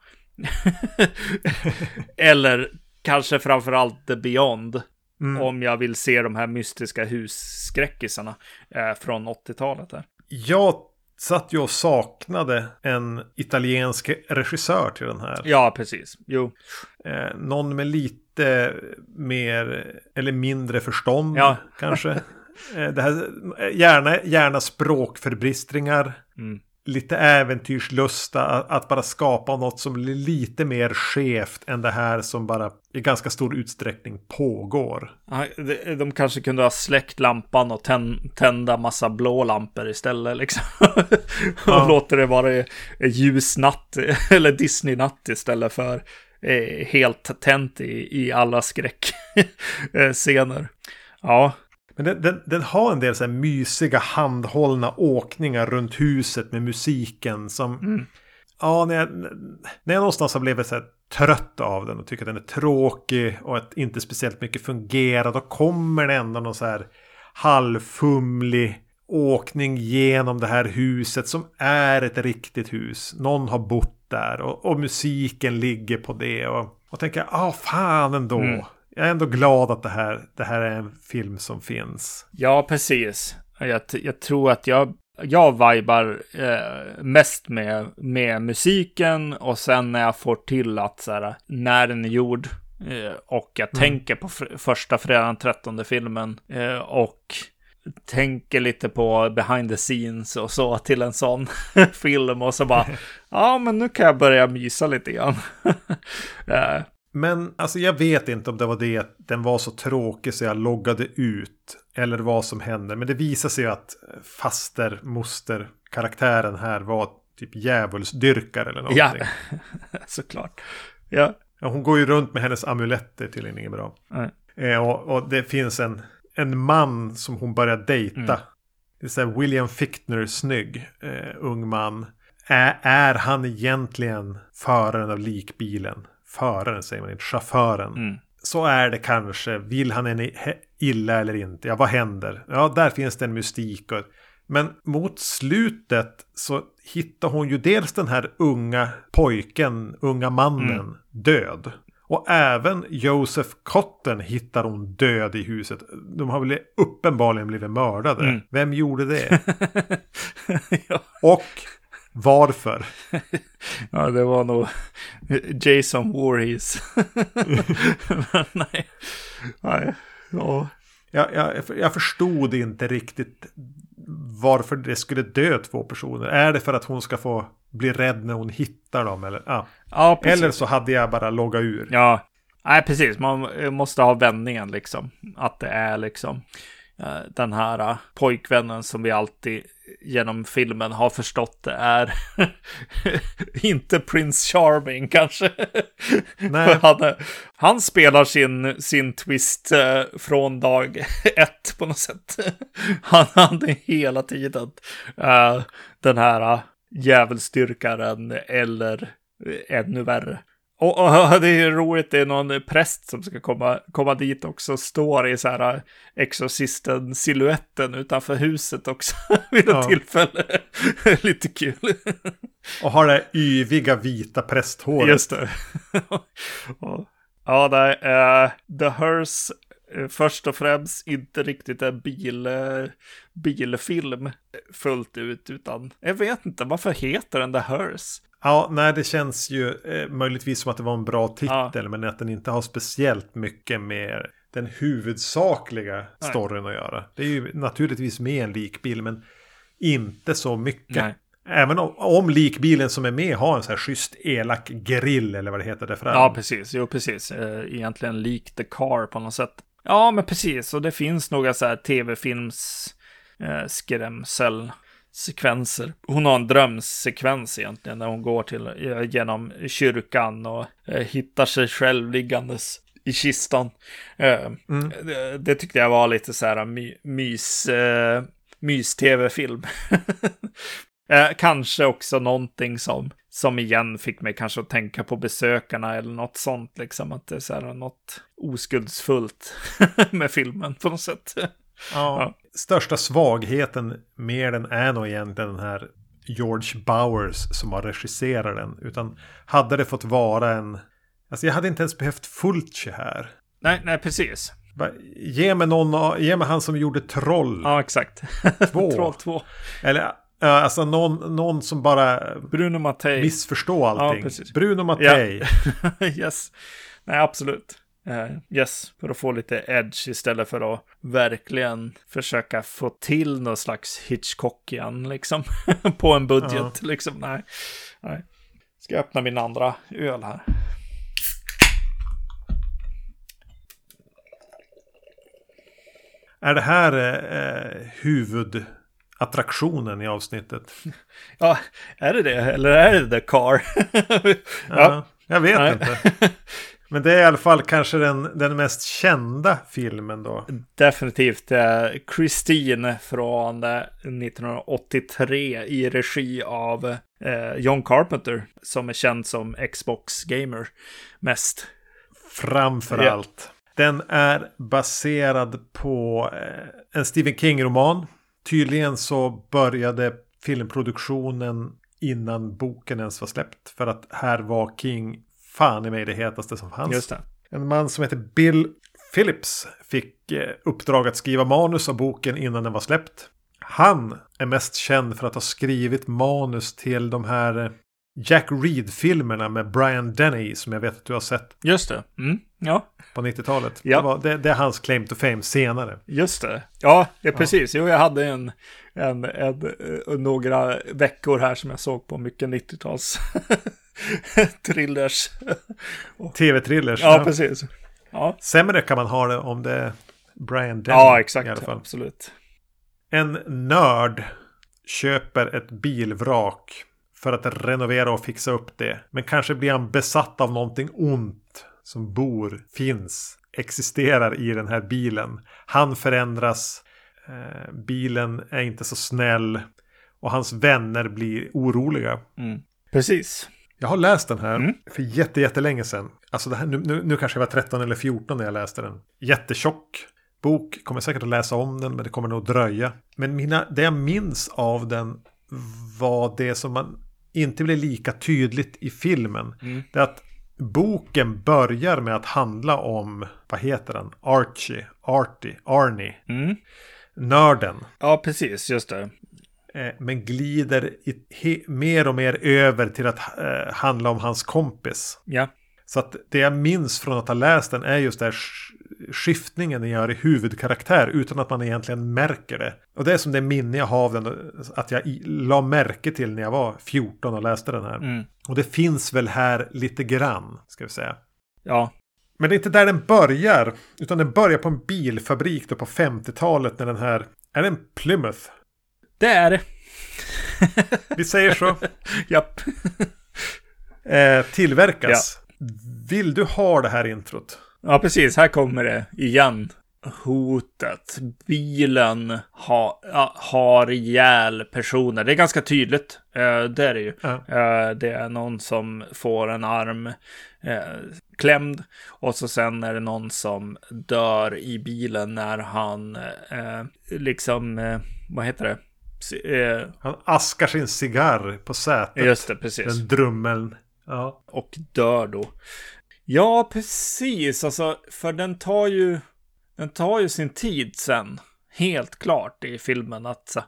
Eller kanske framförallt The Beyond. Mm. Om jag vill se de här mystiska husskräckisarna eh, från 80-talet. Där.
Jag satt ju och saknade en italiensk regissör till den här.
Ja, precis. Jo.
Eh, någon med lite mer eller mindre förstånd ja. kanske. Eh, det här, eh, gärna, gärna språkförbristringar.
Mm.
Lite äventyrslusta. Att, bara skapa något som blir lite mer skevt än det här som bara i ganska stor utsträckning pågår.
De, kanske kunde ha släckt lampan och tän, tända massa blå lampor istället. Liksom. och
Ja.
låter det vara ljusnatt eller Disney-natt istället för eh, helt tänt i, i alla skräckscener. ja,
Men den, den, den har en del så här mysiga handhållna åkningar runt huset med musiken som...
Mm.
Ja, när jag, när jag någonstans har blivit så här trött av den och tycker att den är tråkig och att inte speciellt mycket fungerar. Då kommer det ändå någon så här halvfumlig åkning genom det här huset som är ett riktigt hus. Någon har bott där och, och musiken ligger på det. Och, och tänker, ah fan ändå.
Mm.
Jag är ändå glad att det här, det här är en film som finns.
Ja, precis. Jag, jag tror att jag, jag vibar eh, mest med, med musiken och sen när jag får till att så här, när den är gjord eh, och jag tänker på fr- första fredagen 13 filmen eh, och tänker lite på behind the scenes och så till en sån film och så bara ja men nu kan jag börja mysa lite grann.
Men alltså jag vet inte om det var det att den var så tråkig så jag loggade ut. Eller vad som hände. Men det visar sig ju att faster, moster, karaktären här var typ djävulsdyrkare eller någonting.
ja,
Ja.
såklart. Ja.
hon går ju runt med hennes amuletter tydligen inget bra. Eh, och, och det finns en, en man som hon börjar dejta.
Mm.
Det är så här William Fichtner, snygg, eh, ung man. Är, är han egentligen föraren av likbilen? Föraren säger man inte, chauffören.
Mm.
Så är det kanske. Vill han henne he- illa eller inte? Ja, vad händer? Ja, där finns det en mystik. Och, men mot slutet så hittar hon ju dels den här unga pojken, unga mannen,
Mm.
död. Och även Joseph Cotton hittar hon död i huset. De har väl uppenbarligen blivit mördade.
Mm.
Vem gjorde det?
ja.
Och varför?
Ja, det var nog Jason Voorhees. Nej. Nej. Ja.
Jag, jag, jag förstod inte riktigt varför det skulle dö två personer. Är det för att hon ska få bli rädd när hon hittar dem? Eller, ja.
Ja, precis.
eller så hade jag bara loggat ur.
Ja. Nej, precis. Man måste ha vändningen liksom. Att det är liksom den här eh, pojkvännen som vi alltid genom filmen har förstått det är inte Prince Charming kanske. Han, han spelar sin, sin twist eh, från dag ett på något sätt. han hade hela tiden eh, den här djävulsdyrkaren eller eh, ännu värre. Och, och det är roligt, det är någon präst som ska komma, komma dit också, står i så här uh, Exorcisten-siluetten utanför huset också vid ett
Ja.
tillfälle. Lite kul.
Och har det yviga vita prästhåret.
Just det. Ja, det är eh, The Hearse eh, först och främst inte riktigt en bil, eh, bilfilm fullt ut, utan jag vet inte, varför heter den The Hearse?
Ja, nej, det känns ju eh, möjligtvis som att det var en bra titel.
Ja.
Men att den inte har speciellt mycket med den huvudsakliga
Nej.
storyn att göra. Det är ju naturligtvis med en likbil, men inte så mycket.
Nej.
Även om, om likbilen som är med har en så här schysst elak grill eller vad det heter där fram.
Ja, precis. Jo, precis. Eh, Egentligen lik The Car på något sätt. Ja, men precis. Och det finns några så här tv-films eh, skrämselsekvenser. Hon har en drömsekvens egentligen när hon går till, eh, genom kyrkan och eh, hittar sig själv liggandes i kistan. Eh,
Mm.
det, det tyckte jag var lite så här my, mys, eh, mys-tv-film. eh, kanske också någonting som, som igen fick mig kanske att tänka på besökarna eller något sånt, liksom att det är så här något oskuldsfullt med filmen på något sätt.
Ja. Största svagheten med den är nog egentligen den här George Bowers som har regisserat den. Utan hade det fått vara en... Alltså jag hade inte ens behövt Fulci här.
nej, nej, precis.
Bara, Ge mig någon, ge mig han som gjorde Troll.
Ja, exakt.
Två.
Troll 2.
Eller ja, alltså någon, någon som bara
Bruno Mattei.
missförstår allting.
precis.
Bruno Mattei.
yes. Nej, absolut. Uh, yes, för att få lite edge istället för att verkligen försöka få till någon slags Hitchcock igen, liksom. på en budget, uh -huh. liksom. Nej, nej. Ska jag öppna min andra öl här.
Är det här eh, huvudattraktionen i avsnittet?
Ja, är det det? Eller är det The Car?
ja. ja, jag vet Nej. inte. Men det är i alla fall kanske den, den mest kända filmen då.
Definitivt. Christine från 1983 eh, i regi av eh, John Carpenter. Som är känd som Xbox Gamer mest.
Framförallt. Ja. Den är baserad på eh, en Stephen King-roman. Tydligen så började filmproduktionen innan boken ens var släppt. För att här var King fan i mig det hetaste som fanns.
Just det.
En man som heter Bill Phillips fick eh, uppdrag att skriva manus av boken innan den var släppt. Han är mest känd för att ha skrivit manus till de här eh, Jack Reed-filmerna med Brian Denny som jag vet att du har sett.
Just det. Mm, ja.
På 90-talet. Ja. Det, det, det, är hans claim to fame senare.
Just det. Ja, ja precis. Ja. Jo, jag hade en, en, en, en, några veckor här som jag såg på mycket 90-tals thrillers.
Tv-thrillers.
Ja, ja, precis. Ja.
Sämre kan man ha det om det är Brian Denny.
Ja, exakt. I alla fall. Absolut.
En nörd köper ett bilvrak för att renovera och fixa upp det. Men kanske blir han besatt av någonting ont som bor, finns, existerar i den här bilen. Han förändras. Eh, bilen är inte så snäll. Och hans vänner blir oroliga.
Mm. Precis.
Jag har läst den här mm. för jätte, jättelänge sedan. Alltså det här, nu, nu, nu kanske jag var 13 eller 14 när jag läste den. Jättetjock bok. Kommer säkert att läsa om den men det kommer nog dröja. Men mina, det jag minns av den var det som man inte blir lika tydligt i filmen. Mm. Det är att boken börjar med att handla om, vad heter den? Archie, Artie, Arnie. Mm. Nörden.
Ja, precis, just det.
Eh, men glider i, mer och mer över till att eh, handla om hans kompis.
Ja.
Så att det jag minns från att ha läst den är just det här skiftningen den gör i huvudkaraktär utan att man egentligen märker det. Och det är som det minne jag har av den, att jag la märke till när jag var 14 och läste den här. Mm. Och det finns väl här lite grann, ska vi säga.
Ja.
Men det är inte där den börjar, utan den börjar på en bilfabrik då på 50-talet när den här, är det en Plymouth?
Det är det.
vi säger så.
Japp.
eh, tillverkas. Ja. Vill du ha det här introt?
Ja, precis. Här kommer det igen. Hotet. Bilen ha, har ihjäl personer. Det är ganska tydligt. Eh, det är det ju. Ja. Eh, det är någon som får en arm eh, klämd. Och så sen är det någon som dör i bilen när han eh, liksom, eh, vad heter det?
Eh, han askar sin cigarr på sätet.
Just det, precis.
Den drummeln. Ja.
Och dör då. Ja, precis. Alltså, för den tar ju, den tar ju sin tid sen. Helt klart i filmen att så,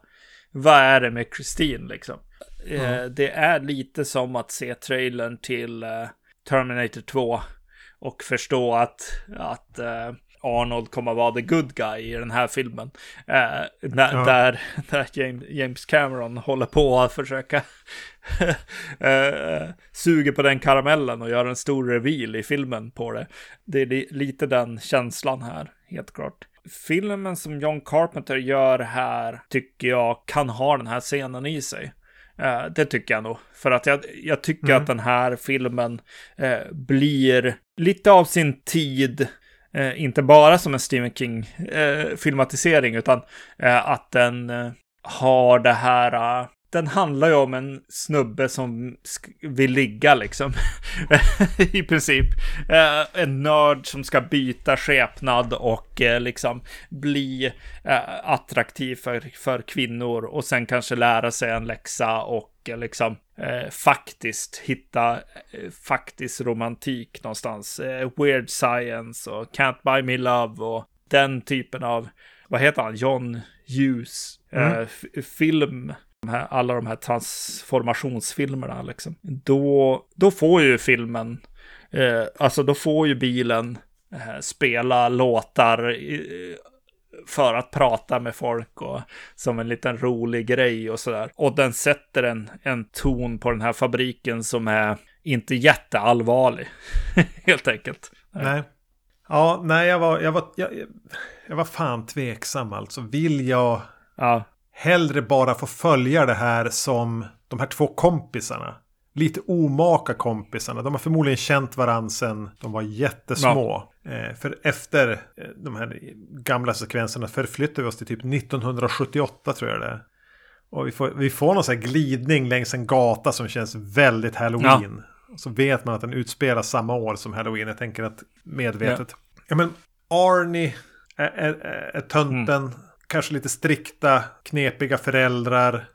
vad är det med Christine liksom? Mm. Eh, det är lite som att se trailern till eh, Terminator 2 och förstå att, att eh, Arnold kommer vara the good guy i den här filmen. Eh, när, ja. Där, där James Cameron håller på att försöka eh, suga på den karamellen och göra en stor reveal i filmen på det. Det är lite den känslan här, helt klart. Filmen som John Carpenter gör här tycker jag kan ha den här scenen i sig. Uh, det tycker jag nog. För att jag, jag tycker mm. att den här filmen uh, blir lite av sin tid eh, inte bara som en Stephen King-filmatisering, eh, utan eh, att den eh, har det här... Eh, den handlar ju om en snubbe som vill ligga liksom. I princip. en nörd som ska byta skepnad och liksom bli attraktiv för, för kvinnor och sen kanske lära sig en läxa och liksom eh, faktiskt hitta eh, faktisk romantik någonstans. Eh, Weird Science och Can't Buy Me Love och den typen av, vad heter han, John Hughes eh, mm. film. De här, alla de här transformationsfilmerna liksom. Då, då får ju filmen, eh, alltså då får ju bilen eh, spela låtar i, för att prata med folk och som en liten rolig grej och sådär. Och den sätter en, en ton på den här fabriken som är inte jätteallvarlig, helt enkelt.
Nej. Ja, nej, jag var, jag var, jag, jag var fan tveksam alltså. Vill jag
Ja,
hellre bara få följa det här som de här två kompisarna? Lite omaka kompisarna. De har förmodligen känt varandra sedan de var jättesmå. Eh, för efter eh, de här gamla sekvenserna förflyttar vi oss till typ 1978 tror jag det är. Och vi får, vi får någon sån här glidning längs en gata som känns väldigt halloween. Så vet man att den utspelar samma år som halloween. Jag tänker att medvetet. Ja, men Arnie är, är, är tönten. Kanske lite strikta, knepiga föräldrar.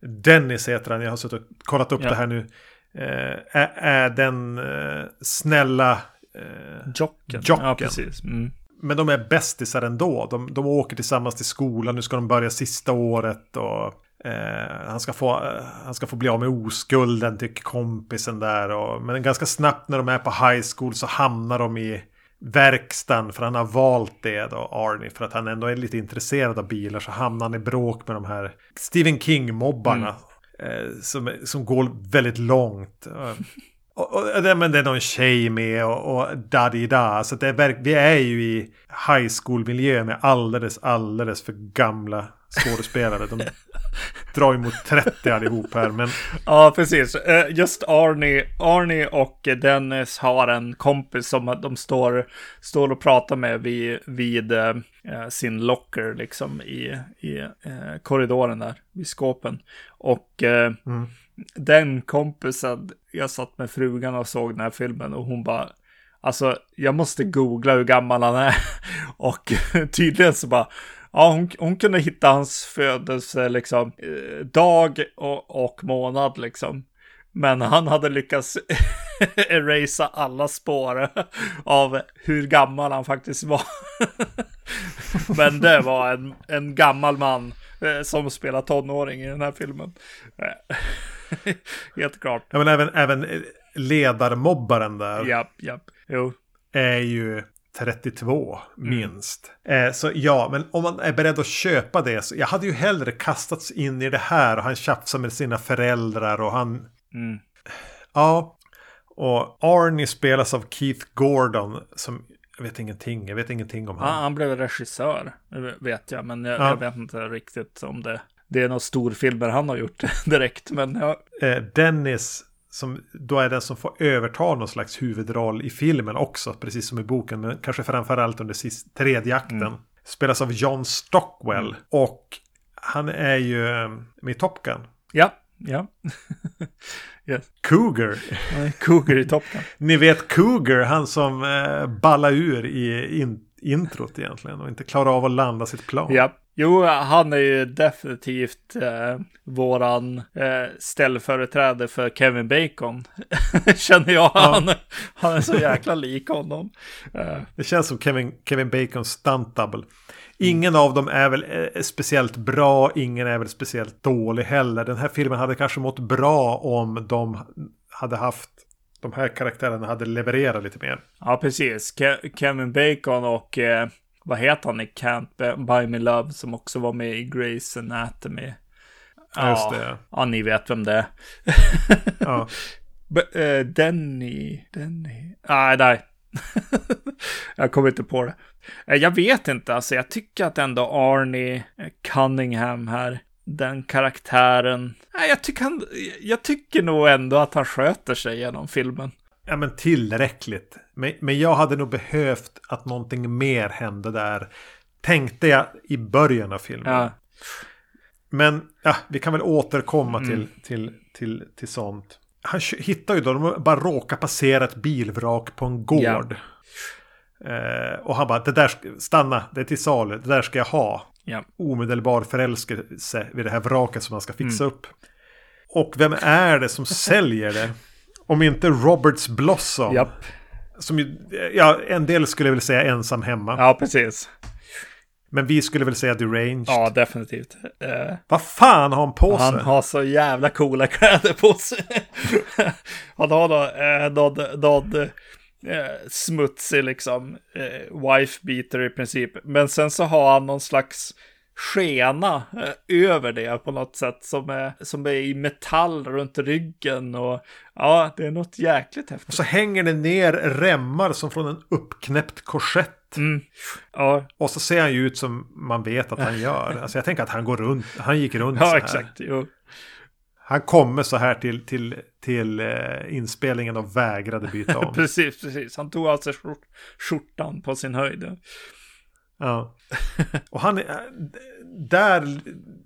Dennis heter han. Jag har suttit och kollat upp
Ja.
det här nu. Eh, är, är den eh, snälla... Eh,
Jocken.
Jocken.
Ja, precis. Mm.
men de är bästisar ändå. De, de åker tillsammans till skolan. Nu ska de börja sista året. Och, eh, han, ska få, eh, han ska få bli av med oskulden, tycker kompisen där. Och, men ganska snabbt när de är på high school så hamnar de i verkstaden. För han har valt det då, Arnie. För att han ändå är lite intresserad av bilar. Så hamnar han i bråk med de här Stephen King-mobbarna. Eh, som, som går väldigt långt. Eh, och, och, det- men det är någon tjej med och, och da-di-da. Så det är, vi är ju i high school-miljö med alldeles, alldeles för gamla skådespelare. De drar ju mot 30 allihop här. Men
Ja, precis. Eh, Just Arnie, Arnie och Dennis har en kompis som de står, står och pratar med vid, vid eh, sin locker liksom i, i eh, korridoren där, vid skåpen. Och eh,
Mm.
den kompisen, jag satt med frugan och såg den här filmen och hon bara, alltså jag måste googla hur gammal han är. Och tydligen så bara, Ja, hon, hon kunde hitta hans födelse, liksom, eh, dag och, och månad, liksom. Men han hade lyckats erasa alla spår av hur gammal han faktiskt var. Men det var en, en gammal man eh, som spelar tonåring i den här filmen. Eh, Helt klart.
Ja, men även, även eh, ledarmobbaren där
Japp, japp. Jo.
är ju 32 minst. Eh, så ja, men om man är beredd att köpa det så jag hade ju hellre kastats in i det här och han tjafsar med sina föräldrar och han...
Mm.
Ja. Och Arnie spelas av Keith Gordon som... Jag vet ingenting, jag vet ingenting om
Ja,
honom.
han blev regissör, vet jag. Men jag,
Ja.
jag vet inte riktigt om det. Det är några storfilmer han har gjort direkt. Men ja,
Eh, Dennis, som då är den som får överta någon slags huvudroll i filmen också, precis som i boken, men kanske framförallt under sist, tredje akten. Spelas av John Stockwell. Och han är ju eh, med i Top Gun.
ja. ja. yes.
Cougar.
Cougar i Top Gun.
Ni vet Cougar, han som eh, ballar ur i in, introt egentligen och inte klarar av att landa sitt plan.
Ja. Jo, han är ju definitivt eh, våran eh, ställföreträdare för Kevin Bacon. Känner jag. Han, han är så jäkla lik honom. Eh,
Det känns som Kevin, Kevin Bacons stunt double. Ingen av dem är väl eh, speciellt bra, ingen är väl speciellt dålig heller. Den här filmen hade kanske mått bra om de hade haft de här karaktärerna hade levererat lite mer.
ja, precis. Ke- Kevin Bacon och eh, vad heter han i Can't Buy Me Love som också var med i Grey's Anatomy.
Ja, just det.
Ja, ni vet vem det är.
Ja.
Eh, Denny, Denny. Nej, nej. jag kommer inte på det. Eh, jag vet inte, alltså jag tycker att ändå Arnie Cunningham här, den karaktären. Nej, jag tycker han, jag tycker nog ändå att han sköter sig genom filmen.
Ja, men tillräckligt. Men, men jag hade nog behövt att någonting mer hände där. Tänkte jag i början av filmen.
Ja,
Men ja, vi kan väl återkomma
Mm.
till, till, till, till sånt. Han hittar ju då, de bara råkar passera ett bilvrak på en gård. Eh, och han bara, det där, stanna, det är till salu, det där ska jag ha.
ja,
Omedelbar förälskelse vid det här vraket som han ska fixa
Mm.
upp. Och vem är det som säljer det? Om inte Roberts Blossom.
japp.
Som ju, ja, en del skulle väl säga ensam hemma.
Ja, precis.
Men vi skulle väl säga deranged.
Ja, definitivt. Eh,
Vad fan har han på sig?
han har så jävla coola kläder på sig. han har då, eh, någon eh, smutsig liksom, eh, wife beater i princip. Men sen så har han någon slags skena eh, över det på något sätt som är, som är i metall runt ryggen och ja, det är något jäkligt häftigt.
Och så hänger det ner remmar som från en uppknäppt korsett.
Mm. Ja.
Och så ser han ju ut som man vet att han gör. Alltså jag tänker att han går runt, han gick runt så
Ja,
här.
exakt. Jo.
Han kommer så här till, till, till eh, inspelningen och vägrade byta om.
precis, precis. Han tog alltså skjort, skjortan på sin höjd.
Ja. Och han, är- där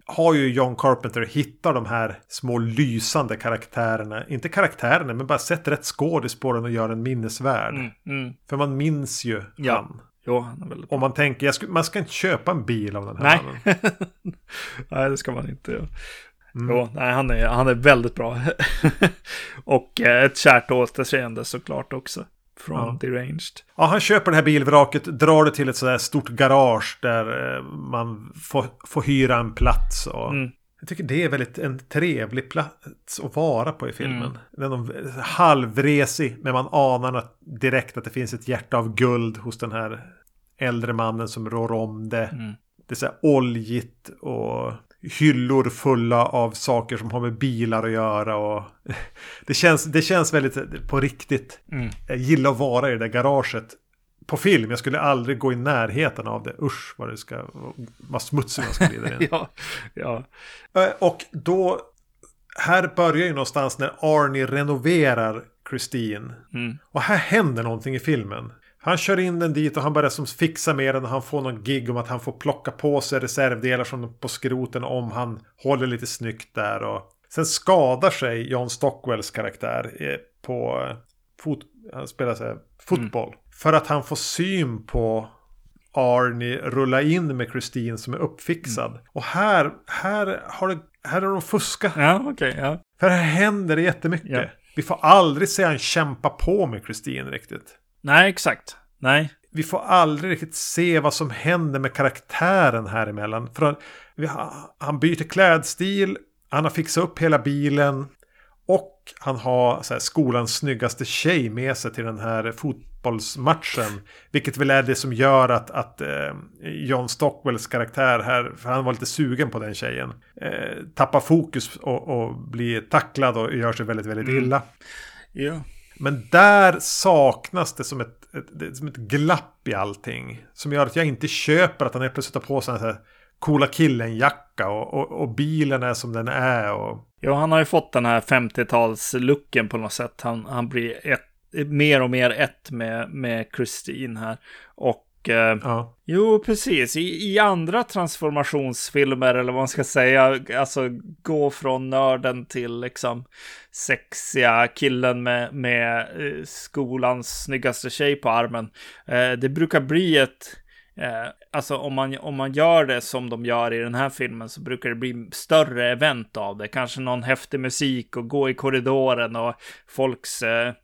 har ju John Carpenter hittat de här små lysande karaktärerna. Inte karaktärerna, men bara sett rätt skådis på den och gör en minnesvärd.
Mm, mm.
För man minns ju
Ja.
han.
Jo, han är väldigt
Om man tänker, skulle, man ska inte köpa en bil av den här
Nej. nej, det ska man inte göra.
Mm.
Jo, nej, han är, han är väldigt bra. och eh, ett kärt återseende såklart också. Från
Ja.
Deranged.
Ja, han köper det här bilvraket, drar det till ett sådär stort garage där eh, man får, får hyra en plats. Och
Mm.
Jag tycker det är väldigt en trevlig plats att vara på i filmen.
Mm.
Den halvresig, men man anar att, direkt att det finns ett hjärta av guld hos den här äldre mannen som rår om det.
Mm.
Det är så här oljigt och hyllor fulla av saker som har med bilar att göra. Och det, känns, det känns väldigt på riktigt.
Mm.
Jag gillar att vara i det där garaget. På film, jag skulle aldrig gå i närheten av det. Usch vad det ska vad smutsig man ska bli där
ja, ja.
Eh, Och då, här börjar ju någonstans när Arnie renoverar Christine.
Mm.
Och här händer någonting i filmen. Han kör in den dit och han börjar som fixa med den och han får någon gig om att han får plocka på sig reservdelar från på skroten om han håller lite snyggt där. Och sen skadar sig John Stockwells karaktär eh, på eh, fot, han spelar så här, fotboll. För att han får syn på Arnie rulla in med Christine som är uppfixad. Och här, här, har det, här har de fuskat.
Ja, okej, ja.
För här händer det jättemycket.
Ja.
Vi får aldrig se han kämpa på med Christine riktigt.
Nej, exakt. Nej.
Vi får aldrig riktigt se vad som händer med karaktären här emellan. För han, han byter klädstil, han har fixat upp hela bilen och han har så här, skolans snyggaste tjej med sig till den här fotbollsmatchen. Vilket väl är det som gör att, att eh, John Stockwells karaktär här, för han var lite sugen på den tjejen, eh, tappar fokus och, och blir tacklad och gör sig väldigt, väldigt illa.
Ja.
Men där saknas det som ett, ett, ett, som ett glapp i allting. Som gör att jag inte köper att han helt plötsligt tar på sig en sån här coola killen-jacka och, och, och bilen är som den är. Och,
Jo, han har ju fått den här 50-talslooken på något sätt. Han, han blir ett, mer och mer ett med, med Christine här. Och eh,
ja.
jo, precis. I, I andra transformationsfilmer, eller vad man ska säga, alltså gå från nörden till liksom sexiga killen med, med eh, skolans snyggaste tjej på armen. Eh, det brukar bli ett Eh, alltså om man, om man gör det som de gör i den här filmen så brukar det bli större event av det. Kanske någon häftig musik och gå i korridoren och folks eh,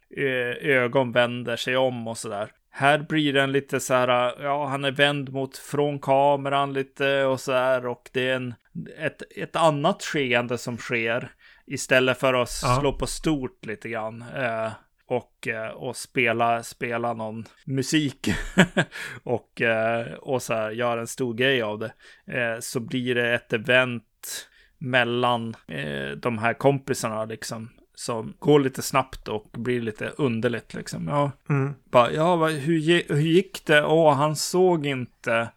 ögon vänder sig om och sådär. Här blir den lite så här, ja, han är vänd mot från kameran lite och så här och det är en, ett, ett annat skeende som sker istället för att
Ja.
slå på stort lite grann. Eh, och, eh, och spela, spela någon musik och, eh, och så här, göra en stor grej av det. Eh, så blir det ett event mellan eh, de här kompisarna liksom. Som går lite snabbt och blir lite underligt liksom. Ja,
Mm.
bara, ja hur, hur gick det? Åh, han såg inte.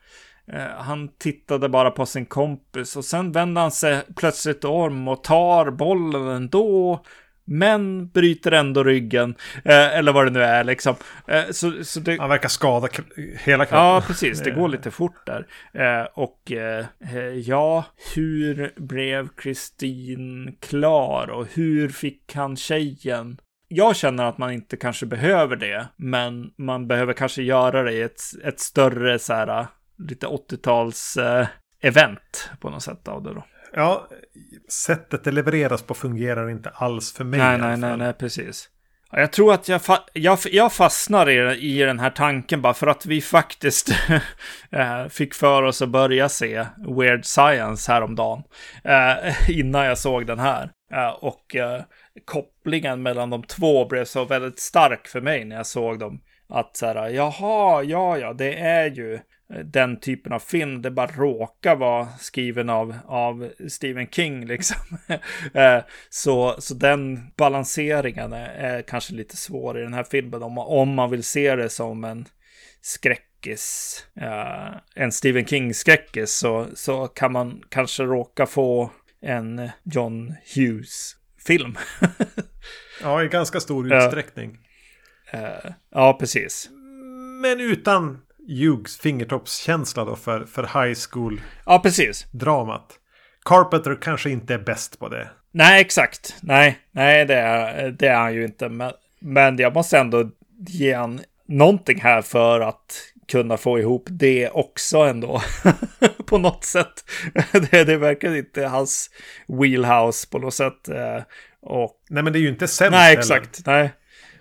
Eh, han tittade bara på sin kompis och sen vände han sig plötsligt om och tar bollen ändå. Men bryter ändå ryggen. Eh, eller vad det nu är liksom. Eh, så, så det,
Han verkar skada hela kroppen.
Ja, precis. Det går lite fort där. Eh, och eh, eh, ja, hur blev Kristin klar och hur fick han tjejen? Jag känner att man inte kanske behöver det, men man behöver kanske göra det i ett, ett större så här eh, lite 80-tals eh, event på något sätt av det då.
Ja, sättet det levereras på fungerar inte alls för mig.
Nej, nej, nej, nej, precis. Ja, Jag tror att jag, fa- jag, jag fastnar i, i den här tanken bara för att vi faktiskt eh, fick för oss att börja se Weird Science häromdagen. Eh, innan jag såg den här. Eh, och eh, kopplingen mellan de två blev så väldigt stark för mig när jag såg dem. Att så här, jaha, ja, ja, det är ju den typen av film. Det bara råkar vara skriven av, av Stephen King liksom. Eh, så, så den balanseringen är, är, kanske lite svår i den här filmen om, om man vill se det som en skräckis, uh, en Stephen King-skräckis, så, så kan man kanske råka få en John Hughes-film.
ja, i ganska stor utsträckning.
Uh, ja, precis.
Men utan Hughes fingertoppskänsla då för, för high school.
Ja, precis.
Dramat. Carpenter kanske inte är bäst på det.
Nej, exakt. Nej, nej det är, det är han ju inte. Men, men jag måste ändå ge han någonting här för att kunna få ihop det också ändå. på något sätt. det, det verkar inte hans wheelhouse på något sätt. Eh, och...
Nej, men det är ju inte sämst
Nej, exakt. Heller. Nej.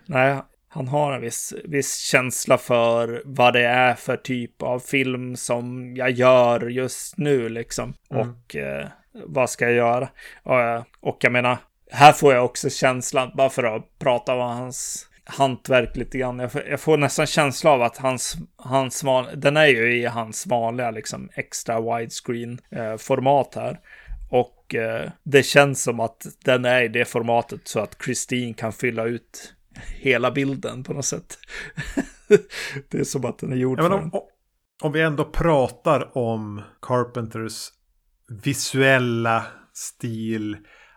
Nej, han har en viss, viss känsla för vad det är för typ av film som jag gör just nu liksom. Mm. Och eh, vad ska jag göra? Och, eh, och jag menar, här får jag också känslan, bara för att prata om hans hantverk lite grann. Jag får, jag får nästan känsla av att hans, hans den är ju i hans vanliga liksom extra widescreen eh, format här. Och eh, det känns som att den är i det formatet så att Christine kan fylla ut hela bilden på något sätt. det är som att den är gjord
ja, för om, om vi ändå pratar om Carpenters visuella stil,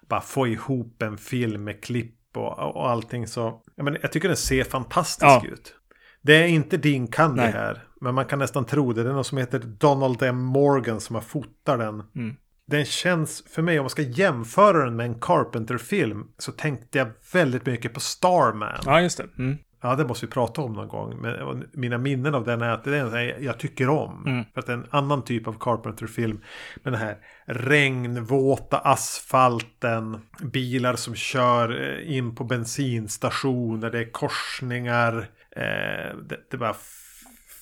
bara få ihop en film med klipp och, och allting så. Jag, menar, jag tycker den ser fantastisk ja. ut. Det är inte din Candy Nej. här. Men man kan nästan tro det. Det är någon som heter Donald M. Morgan som har fotat den. Mm den känns för mig, om man ska jämföra den med en Carpenter-film, så tänkte jag väldigt mycket på Starman.
Ja, just det. Mm.
Ja, det måste vi prata om någon gång. Men mina minnen av den är att det är en jag tycker om. Mm. För att det är en annan typ av Carpenter-film. Men den här regnvåta asfalten, bilar som kör eh, in på bensinstationer, det är korsningar. Eh, det, det bara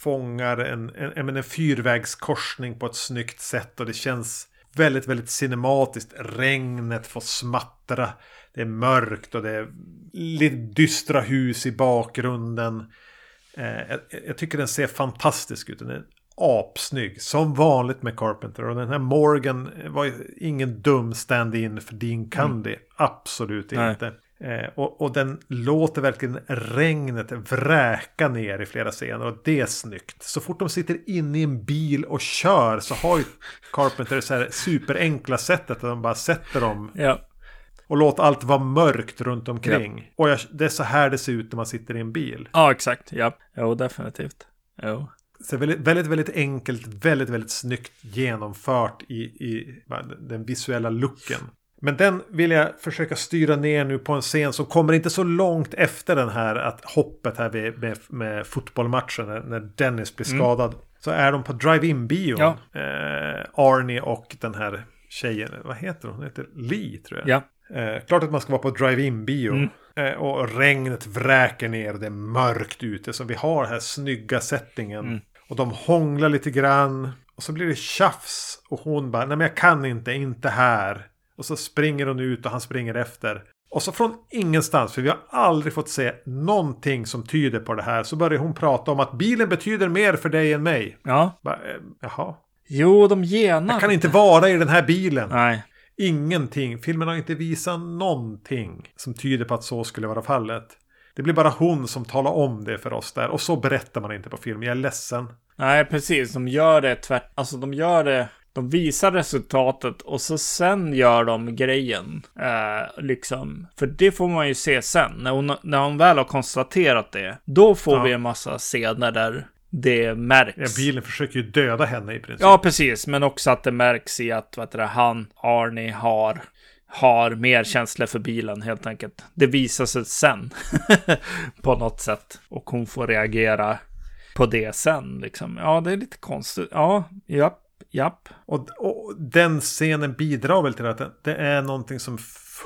fångar en, en, en, en fyrvägskorsning på ett snyggt sätt och det känns väldigt, väldigt cinematiskt. Regnet får smattra. Det är mörkt och det är lite dystra hus i bakgrunden. Eh, jag, tycker den ser fantastisk ut. Den är apsnygg. Som vanligt med Carpenter. Och den här Morgan var ingen dum stand-in för Dean Candy. Mm. Absolut Nej. inte. Eh, och, och, den låter verkligen regnet vräka ner i flera scener och det är snyggt. Så fort de sitter inne i en bil och kör så har ju Carpenter så här superenkla sättet att de bara sätter dem.
Ja.
Och låter allt vara mörkt runt omkring. Ja. Och jag, det är så här det ser ut när man sitter i en bil.
Ja, exakt. Ja, jo, definitivt. Jo.
Så väldigt, väldigt, väldigt enkelt, väldigt, väldigt snyggt genomfört i, i den visuella looken. Men den vill jag försöka styra ner nu på en scen som kommer inte så långt efter den här att hoppet här med, med, med fotbollsmatchen när, Dennis blir mm. skadad. Mm. Så är de på drive-in-bion. Ja. Eh, Arnie och den här tjejen, vad heter hon? Hon heter Lee tror jag.
Ja.
Eh, klart att man ska vara på drive-in-bio. Mm. Eh, och regnet vräker ner, det är mörkt ute. Så vi har här snygga settingen. Mm. Och de hånglar lite grann. Och så blir det tjafs. Och hon bara, nej men jag kan inte, inte här. Och så springer hon ut och han springer efter. Och så från ingenstans, för vi har aldrig fått se någonting som tyder på det här, så börjar hon prata om att bilen betyder mer för dig än mig.
Ja.
Bara, eh, jaha.
Jo, de genar.
Jag kan inte vara i den här bilen.
Nej.
Ingenting. Filmen har inte visat någonting som tyder på att så skulle vara fallet. Det blir bara hon som talar om det för oss där. Och så berättar man inte på film. Jag är ledsen.
Nej, precis. De gör det tvärt. Alltså de gör det de visar resultatet och så sen gör de grejen. Eh, liksom. För det får man ju se sen. När hon, när hon väl har konstaterat det. Då får ja. vi en massa scener där det märks.
Ja, bilen försöker ju döda henne i princip.
Ja, precis. Men också att det märks i att vad det, han, Arnie, har har mer känslor för bilen helt enkelt. Det visar sig sen på något sätt. Och hon får reagera på det sen liksom. Ja, det är lite konstigt. Ja, ja, Japp.
Och, och, den scenen bidrar väl till att det är någonting som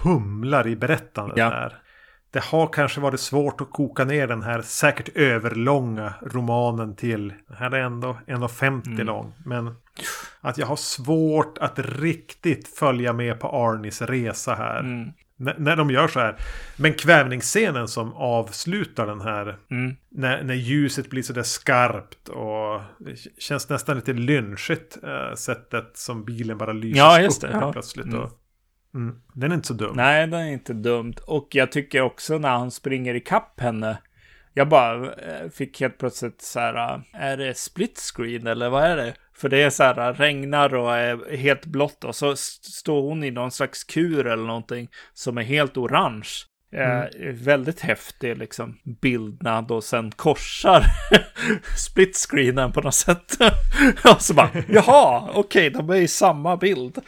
fumlar i berättandet ja. här. Det har kanske varit svårt att koka ner den här säkert överlånga romanen till. Den här är ändå 1,50 mm. lång. Men att jag har svårt att riktigt följa med på Arnis resa här. Mm. N när de gör så här. Men kvävningsscenen som avslutar den här.
Mm.
När, när ljuset blir sådär skarpt och det känns nästan lite lynchigt. Äh, sättet som bilen bara lyser
Ja, just
upp
det, ja.
plötsligt.
Mm.
Och, mm, den är inte så dum.
Nej, den är inte dumt. Och jag tycker också när han springer i kapp henne. Jag bara eh, fick helt plötsligt så här, eh, är det split screen eller vad är det? För det är så här, regnar och är helt blått och så st- står hon i någon slags kur eller någonting som är helt orange. Eh, väldigt häftig liksom bild när han då sen korsar split screenen på något sätt. och så bara, jaha, okej, de är i samma bild.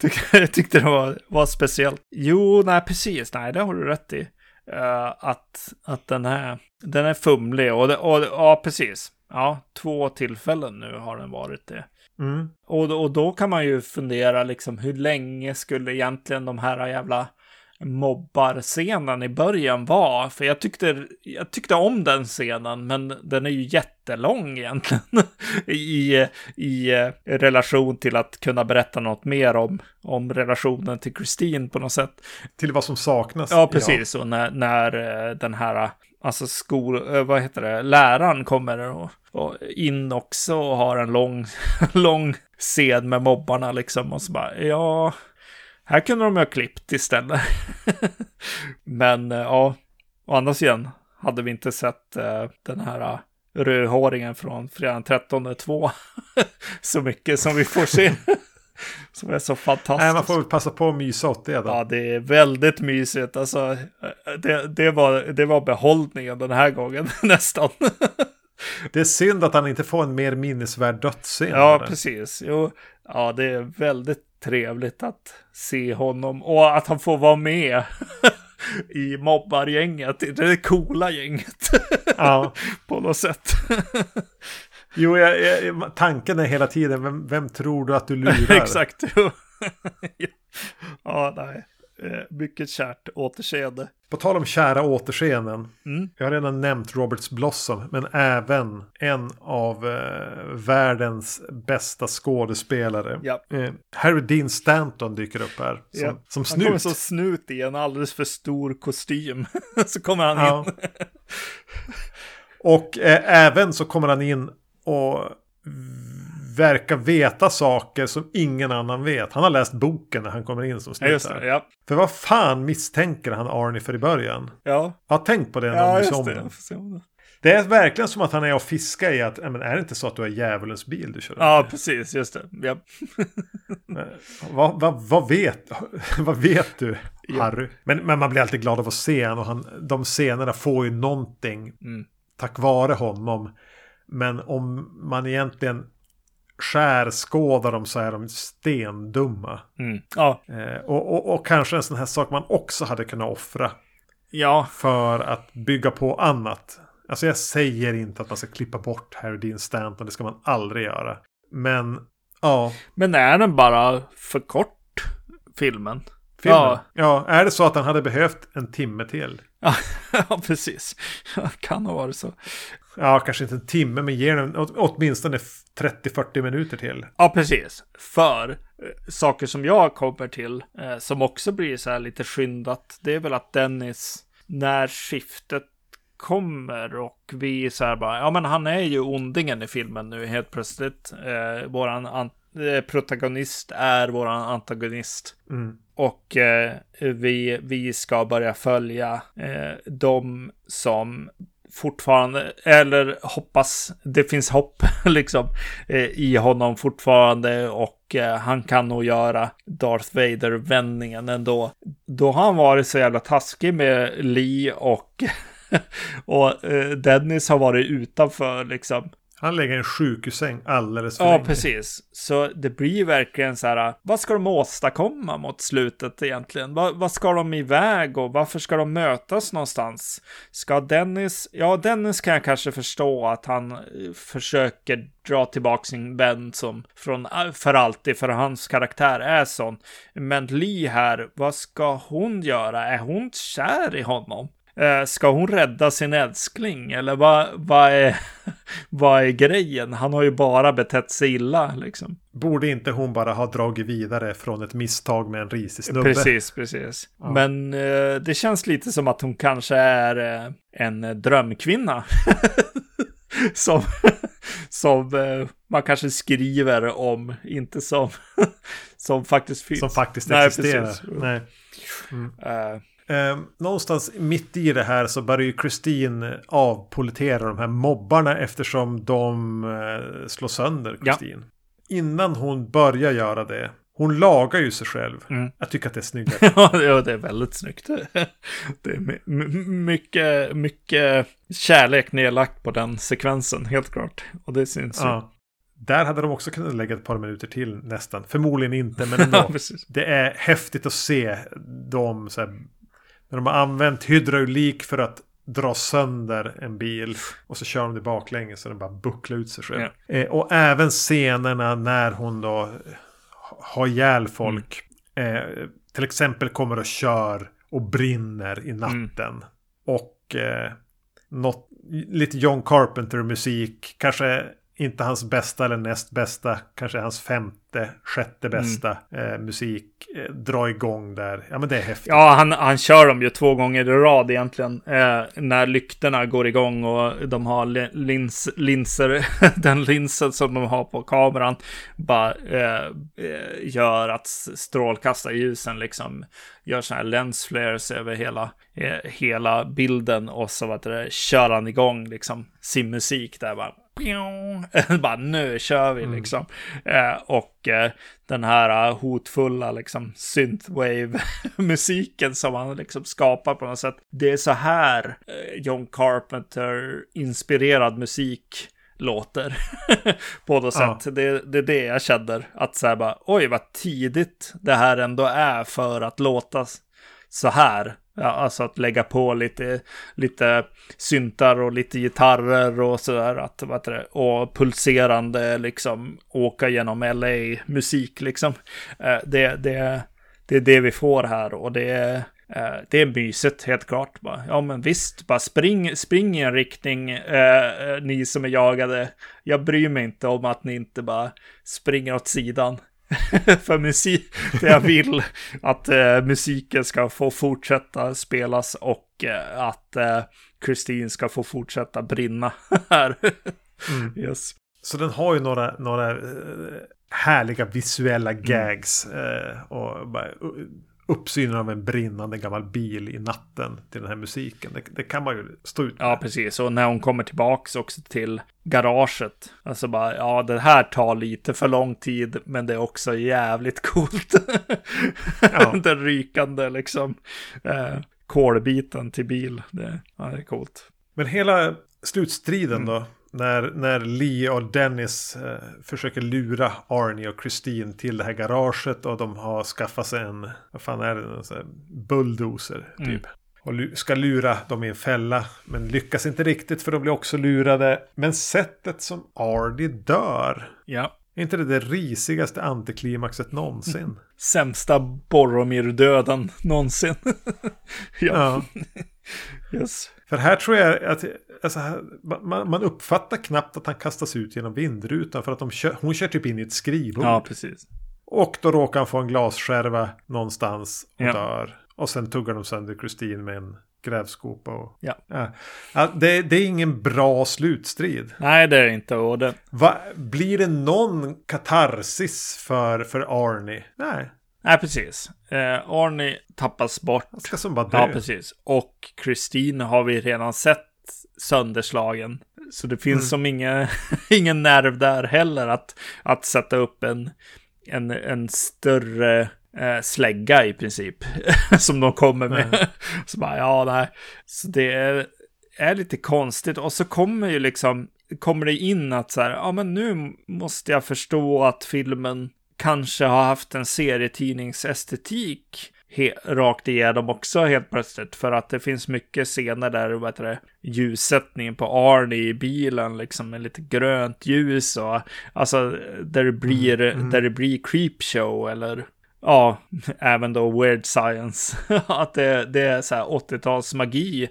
Tyck- Jag tyckte det var, var speciellt. Jo, nej, precis, nej, det har du rätt i. Eh, att, att den här, den är fumlig och, det, och ja, precis. Ja, två tillfällen nu har den varit det.
Mm.
Och, och då kan man ju fundera liksom hur länge skulle egentligen de här jävla mobbarscenen i början vara? För jag tyckte, jag tyckte om den scenen, men den är ju jättelång egentligen i, i eh, relation till att kunna berätta något mer om, om relationen till Christine på något sätt.
Till vad som saknas.
Ja, precis. Och när, när eh, den här, alltså skol, eh, vad heter det, läraren kommer och, och in också och har en lång, lång scen med mobbarna liksom. Och så bara, ja, här kunde de ha klippt istället. Men eh, ja, å andra sidan hade vi inte sett eh, den här eh, rödhåringen från fredag den 13 2 så mycket som vi får se. som är så fantastiskt.
Nej, man får väl passa på att mysa åt det då.
Ja, det är väldigt mysigt. Alltså, det, det, var, det var behållningen den här gången nästan.
Det är synd att han inte får en mer minnesvärd dödsscen.
ja,
där.
precis. Jo, ja, det är väldigt trevligt att se honom och att han får vara med i mobbargänget. Det coola gänget
Ja.
på något sätt.
Jo, jag, jag, tanken är hela tiden, vem, vem tror du att du lurar?
Exakt. ja, nej. Eh, Mycket kärt återseende.
På tal om kära återseenden.
Mm.
Jag har redan nämnt Roberts Blossom, men även en av eh, världens bästa skådespelare.
Ja.
Eh, Harry Dean Stanton dyker upp här. Som,
Ja.
som
Han kommer
snut.
som snut i en alldeles för stor kostym. så kommer han
Ja.
in.
Och eh, även så kommer han in och verkar veta saker som ingen annan vet. Han har läst boken när han kommer in som
Ja,
snut.
just
här.
det. Ja,
För vad fan misstänker han Arnie för i början?
ja.
Jag har tänkt på det någon
ja
ja,
just
om
det.
är verkligen som att han är och fiskar i att, ja, men är det inte så att du har djävulens bil du kör
Ja,
runt
precis. Just det. Ja.
i? vad, vad, vad, vet, vad vet du,
Ja.
Harry? Men, men man blir alltid glad av att se honom och han, de scenerna får ju någonting
Mm.
tack vare honom. Men om man egentligen skärskådar dem så är de stendumma.
Mm. Ja.
Eh, och, och, och kanske en sån här sak man också hade kunnat offra
ja,
för att bygga på annat. Alltså jag säger inte att man ska klippa bort Harry Dean Stanton, det ska man aldrig göra. Men ja,
men är den bara för kort, filmen?
filmen.
Ja.
Ja. är det så att han hade behövt en timme till?
ja, precis. kan ha varit så.
Ja, kanske inte en timme, men ger den åt- åtminstone 30-40 minuter till.
Ja, precis. För eh, saker som jag kommer till, eh, som också blir så här lite skyndat, det är väl att Dennis, när skiftet kommer och vi så här bara, ja men han är ju ondingen i filmen nu helt plötsligt. Eh, våran an- eh, protagonist är våran antagonist.
Mm.
Och eh, vi, vi ska börja följa eh, de som fortfarande, eller hoppas, det finns hopp liksom eh, i honom fortfarande och eh, han kan nog göra Darth Vader-vändningen ändå. Då har han varit så jävla taskig med Lee och, och eh, Dennis har varit utanför liksom.
Han lägger en sjukhussäng alldeles för
Ja,
länge.
precis. Så det blir verkligen så här, vad ska de åstadkomma mot slutet egentligen? Vad, vad ska de iväg och varför ska de mötas någonstans? Ska Dennis, ja Dennis kan jag kanske förstå att han eh, försöker dra tillbaka sin vän som från eh, för alltid, för hans karaktär är sån. Men Lee här, vad ska hon göra? Är hon kär i honom? Eh, ska hon rädda sin älskling? Eller vad, vad, är, vad är grejen? Han har ju bara betett sig illa liksom.
Borde inte hon bara ha dragit vidare från ett misstag med en risig snubbe?
Precis, precis. Ja. Men eh, det känns lite som att hon kanske är eh, en drömkvinna. som, som eh, man kanske skriver om, inte som, som faktiskt finns.
Som faktiskt Nej, existerar. Nej. Mm. Uh. Eh, någonstans mitt i det här så börjar ju Kristin avpolitera de här mobbarna eftersom de eh, slår sönder Kristin. Ja. Innan hon börjar göra det hon lagar ju sig själv. Mm. Jag tycker att det är snyggt.
ja, det är väldigt snyggt. Det är mycket, mycket kärlek nedlagt på den sekvensen, helt klart. Och det syns ja. ju.
Där hade de också kunnat lägga ett par minuter till nästan. Förmodligen inte, men ändå. det är häftigt att se dem så här, När de har använt hydraulik för att dra sönder en bil. Och så kör de det baklänges så den bara bucklar ut sig själv. Ja. Eh, och även scenerna när hon då ha ihjäl folk. Mm. Eh, till exempel kommer och kör och brinner i natten. Mm. Och eh, något, lite John Carpenter musik. Kanske inte hans bästa eller näst bästa. Kanske hans femte, sjätte bästa mm. eh, musik. Eh, dra igång där. Ja men det är häftigt.
Ja han, han kör dem ju två gånger i rad egentligen. Eh, när lyktorna går igång och de har lins, linser. den linsen som de har på kameran. Bara eh, eh gör att strålkastarljusen liksom gör sådana här lens flares över hela, eh, hela bilden. Och så vad det, kör han igång liksom sin musik där bara. bara nu kör vi mm. liksom. Eh, och eh, den här uh, hotfulla liksom synthwave-musiken som han liksom skapar på något sätt. Det är så här eh, John Carpenter-inspirerad musik låter på något ja. sätt. Det, det är det jag känner. Att så här bara, oj vad tidigt det här ändå är för att låta så här. Ja, alltså att lägga på lite, lite syntar och lite gitarrer och sådär. Att, vad det, och pulserande liksom åka genom LA-musik liksom. Eh, det, det, det är det vi får här och det är, eh, det är mysigt helt klart. Bara. Ja men visst, bara spring, spring i en riktning, eh, eh, ni som är jagade. Jag bryr mig inte om att ni inte bara springer åt sidan. för musik. För jag vill att eh, musiken ska få fortsätta spelas och eh, att eh, Christine ska få fortsätta brinna här. mm. yes.
Så den har ju några, några eh, härliga visuella gags. Mm. och bara, uppsynen av en brinnande gammal bil i natten till den här musiken. Det, det, kan man ju stå ut
med. Ja, precis. Och när hon kommer tillbaks också till garaget. Alltså bara, ja, det här tar lite för lång tid, men det är också jävligt coolt. Ja. den rykande liksom eh, kolbiten till bil. Det, ja, det är coolt.
Men hela slutstriden mm. då? När, när Lee och Dennis eh, försöker lura Arnie och Christine till det här garaget och de har skaffat sig en, vad fan är det, en bulldozer typ. Mm. Och ska lura dem i en fälla. Men lyckas inte riktigt för de blir också lurade. Men sättet som Arnie dör.
Ja.
Är inte det det risigaste antiklimaxet någonsin?
Sämsta Boromir-döden någonsin.
ja.
ja. yes.
För här tror jag att alltså, man, man, uppfattar knappt att han kastas ut genom vindrutan för att de kör, hon kör typ in i ett skrivbord.
Ja, precis.
Och då råkar han få en glasskärva någonstans och ja. dör. Och sen tuggar de sönder Kristin med en grävskopa. Och,
ja.
ja. ja det, det, är ingen bra slutstrid.
Nej, det är inte. Och det...
Va, blir det någon katarsis för, för Arnie? Nej.
Nej, precis. Eh, Arnie tappas bort.
Han ska som bara dö.
Ja, precis. Och Christine har vi redan sett sönderslagen. Så det finns mm. som inga, ingen nerv där heller att, att sätta upp en, en, en större eh, slägga i princip. som de kommer med. Mm. så bara, ja, nej. Så det är, är lite konstigt. Och så kommer ju liksom, kommer det in att så här, ja men nu måste jag förstå att filmen kanske har haft en serietidningsestetik rakt igenom också helt plötsligt. För att det finns mycket scener där, vad heter det, ljussättningen på Arnie i bilen, liksom med lite grönt ljus och alltså där det blir, mm, mm. där det blir creepshow eller ja, även då weird science. att det, det är så här 80-tals magi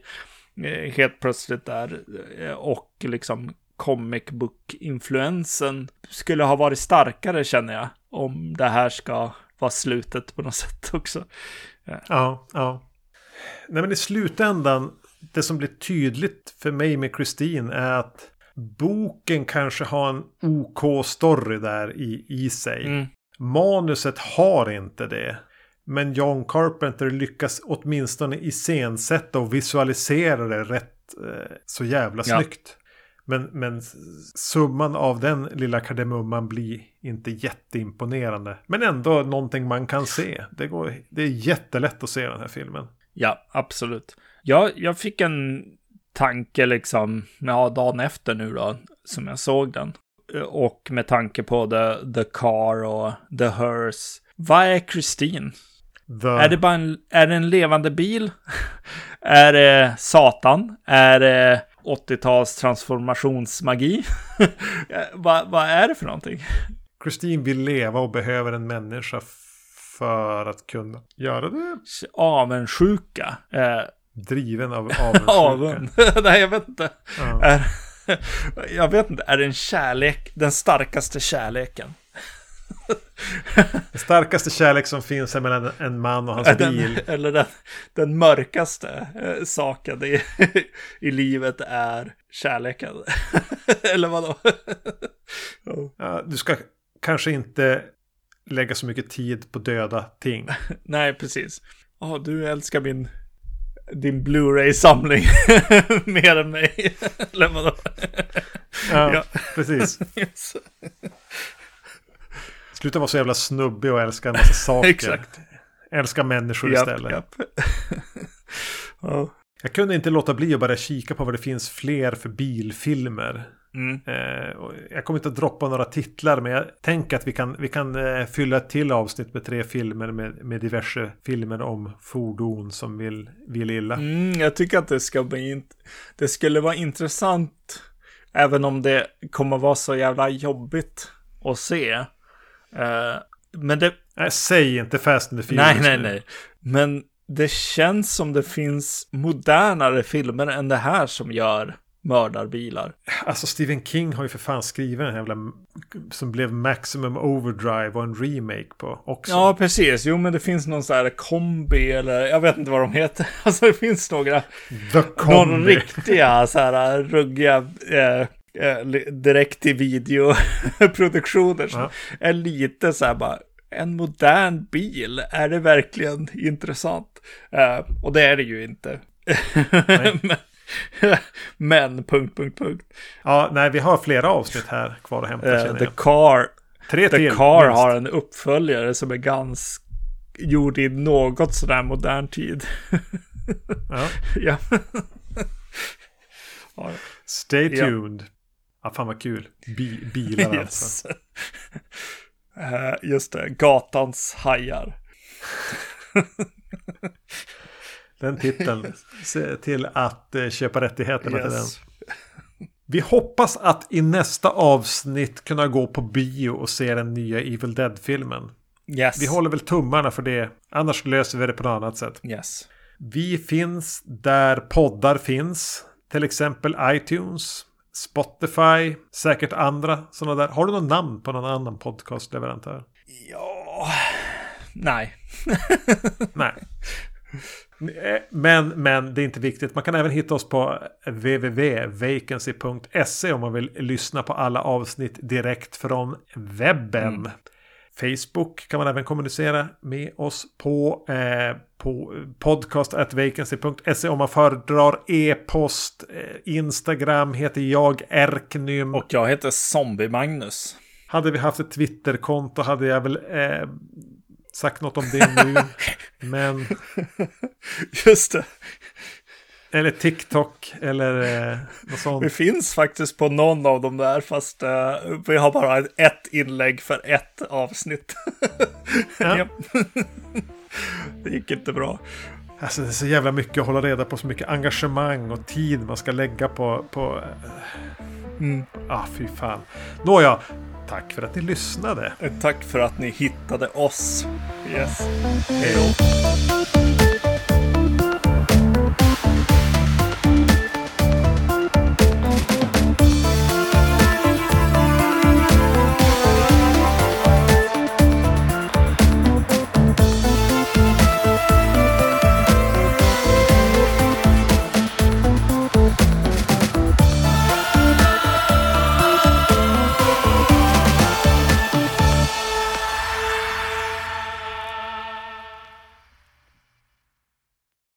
eh, helt plötsligt där. Eh, och liksom comic book-influensen skulle ha varit starkare känner jag. Om det här ska vara slutet på något sätt också.
Ja, ja. Nej men i slutändan, det som blir tydligt för mig med Christine är att boken kanske har en OK story där i, i sig. Mm. Manuset har inte det. Men John Carpenter lyckas åtminstone iscensätta och visualisera det rätt eh, så jävla ja. snyggt. Men, men summan av den lilla kardemumman blir inte jätteimponerande. Men ändå någonting man kan se. Det, går, det är jättelätt att se den här filmen.
Ja, absolut. Jag, jag fick en tanke liksom, ja, dagen efter nu då, som jag såg den. Och med tanke på the, the car och the hearse. Vad är Christine? The... Är det bara en, är det en levande bil? är det Satan? Är det 80-tals transformationsmagi? vad, vad är det för någonting?
Christine vill leva och behöver en människa för att kunna göra det.
Avundsjuka. Eh,
Driven av avundsjuka.
Nej, jag vet inte. Ja. Är, jag vet inte, är det en kärlek, den starkaste kärleken?
Den starkaste kärlek som finns är mellan en man och hans den, bil.
Eller den, den mörkaste eh, saken i, i livet är kärleken. eller vadå?
oh. ja, du ska kanske inte lägga så mycket tid på döda ting.
Nej, precis. Oh, du älskar min din Blu-ray-samling mer än mig. Eller vadå?
Ja, ja. precis. yes. Sluta vara så jävla snubbig och älska en massa saker. Exakt. Älska människor japp, istället. Japp. oh. Jag kunde inte låta bli att bara kika på vad det finns fler för bilfilmer. Mm. Eh, jag kommer inte att droppa några titlar men jag tänker att vi kan, vi kan eh, fylla ett till avsnitt med tre filmer med, med diverse filmer om fordon som vill, vill illa.
Mm, jag tycker att det ska bli Det skulle vara intressant även om det kommer vara så jävla jobbigt att se. Eh, men det...
Nej, säg inte Fast and the
Furious. Nej, nej, nej. Men det känns som det finns modernare filmer än det här som gör mördarbilar.
Alltså Stephen King har ju för fan skrivit en jävla som blev Maximum Overdrive och en remake på också.
Ja, precis. Jo, men det finns någon sån här kombi eller jag vet inte vad de heter. Alltså det finns några. The kombi. Någon riktiga så här ruggiga eh, direkt till videoproduktioner som är lite så här bara en modern bil, är det verkligen intressant? Uh, och det är det ju inte. men, men, punkt, punkt, punkt.
Ja, nej, vi har flera avsnitt här kvar att hämta.
Uh, The Car, Tre The till, Car minst. har en uppföljare som är ganska gjord i något sådär modern tid.
ja. ja. Stay tuned. Ja. Ja, fan vad kul. Bi bilar alltså.
uh, just det, gatans hajar.
den titeln. Se till att uh, köpa rättigheterna yes. till den. Vi hoppas att i nästa avsnitt kunna gå på bio och se den nya Evil Dead-filmen. Yes. Vi håller väl tummarna för det. Annars löser vi det på något annat sätt.
Yes.
Vi finns där poddar finns. Till exempel iTunes. Spotify, säkert andra sådana där. Har du något namn på någon annan podcastleverantör?
Ja, nej.
nej. Men, men det är inte viktigt. Man kan även hitta oss på www.vacancy.se om man vill lyssna på alla avsnitt direkt från webben. Mm. Facebook kan man även kommunicera med oss på. Eh, på podcast.vacancy.se om man föredrar e-post. Eh, Instagram heter jag Erknym.
Och jag heter Zombie Magnus.
Hade vi haft ett Twitterkonto hade jag väl eh, sagt något om det nu. Men...
Just det.
Eller TikTok eller eh, något sånt.
Det finns faktiskt på någon av dem där fast eh, vi har bara ett inlägg för ett avsnitt. Ja. det gick inte bra.
Alltså det är så jävla mycket att hålla reda på. Så mycket engagemang och tid man ska lägga på... på... Mm. Ah, fy fan. Nåja. tack för att ni lyssnade.
Tack för att ni hittade oss. Yes.
Hej då.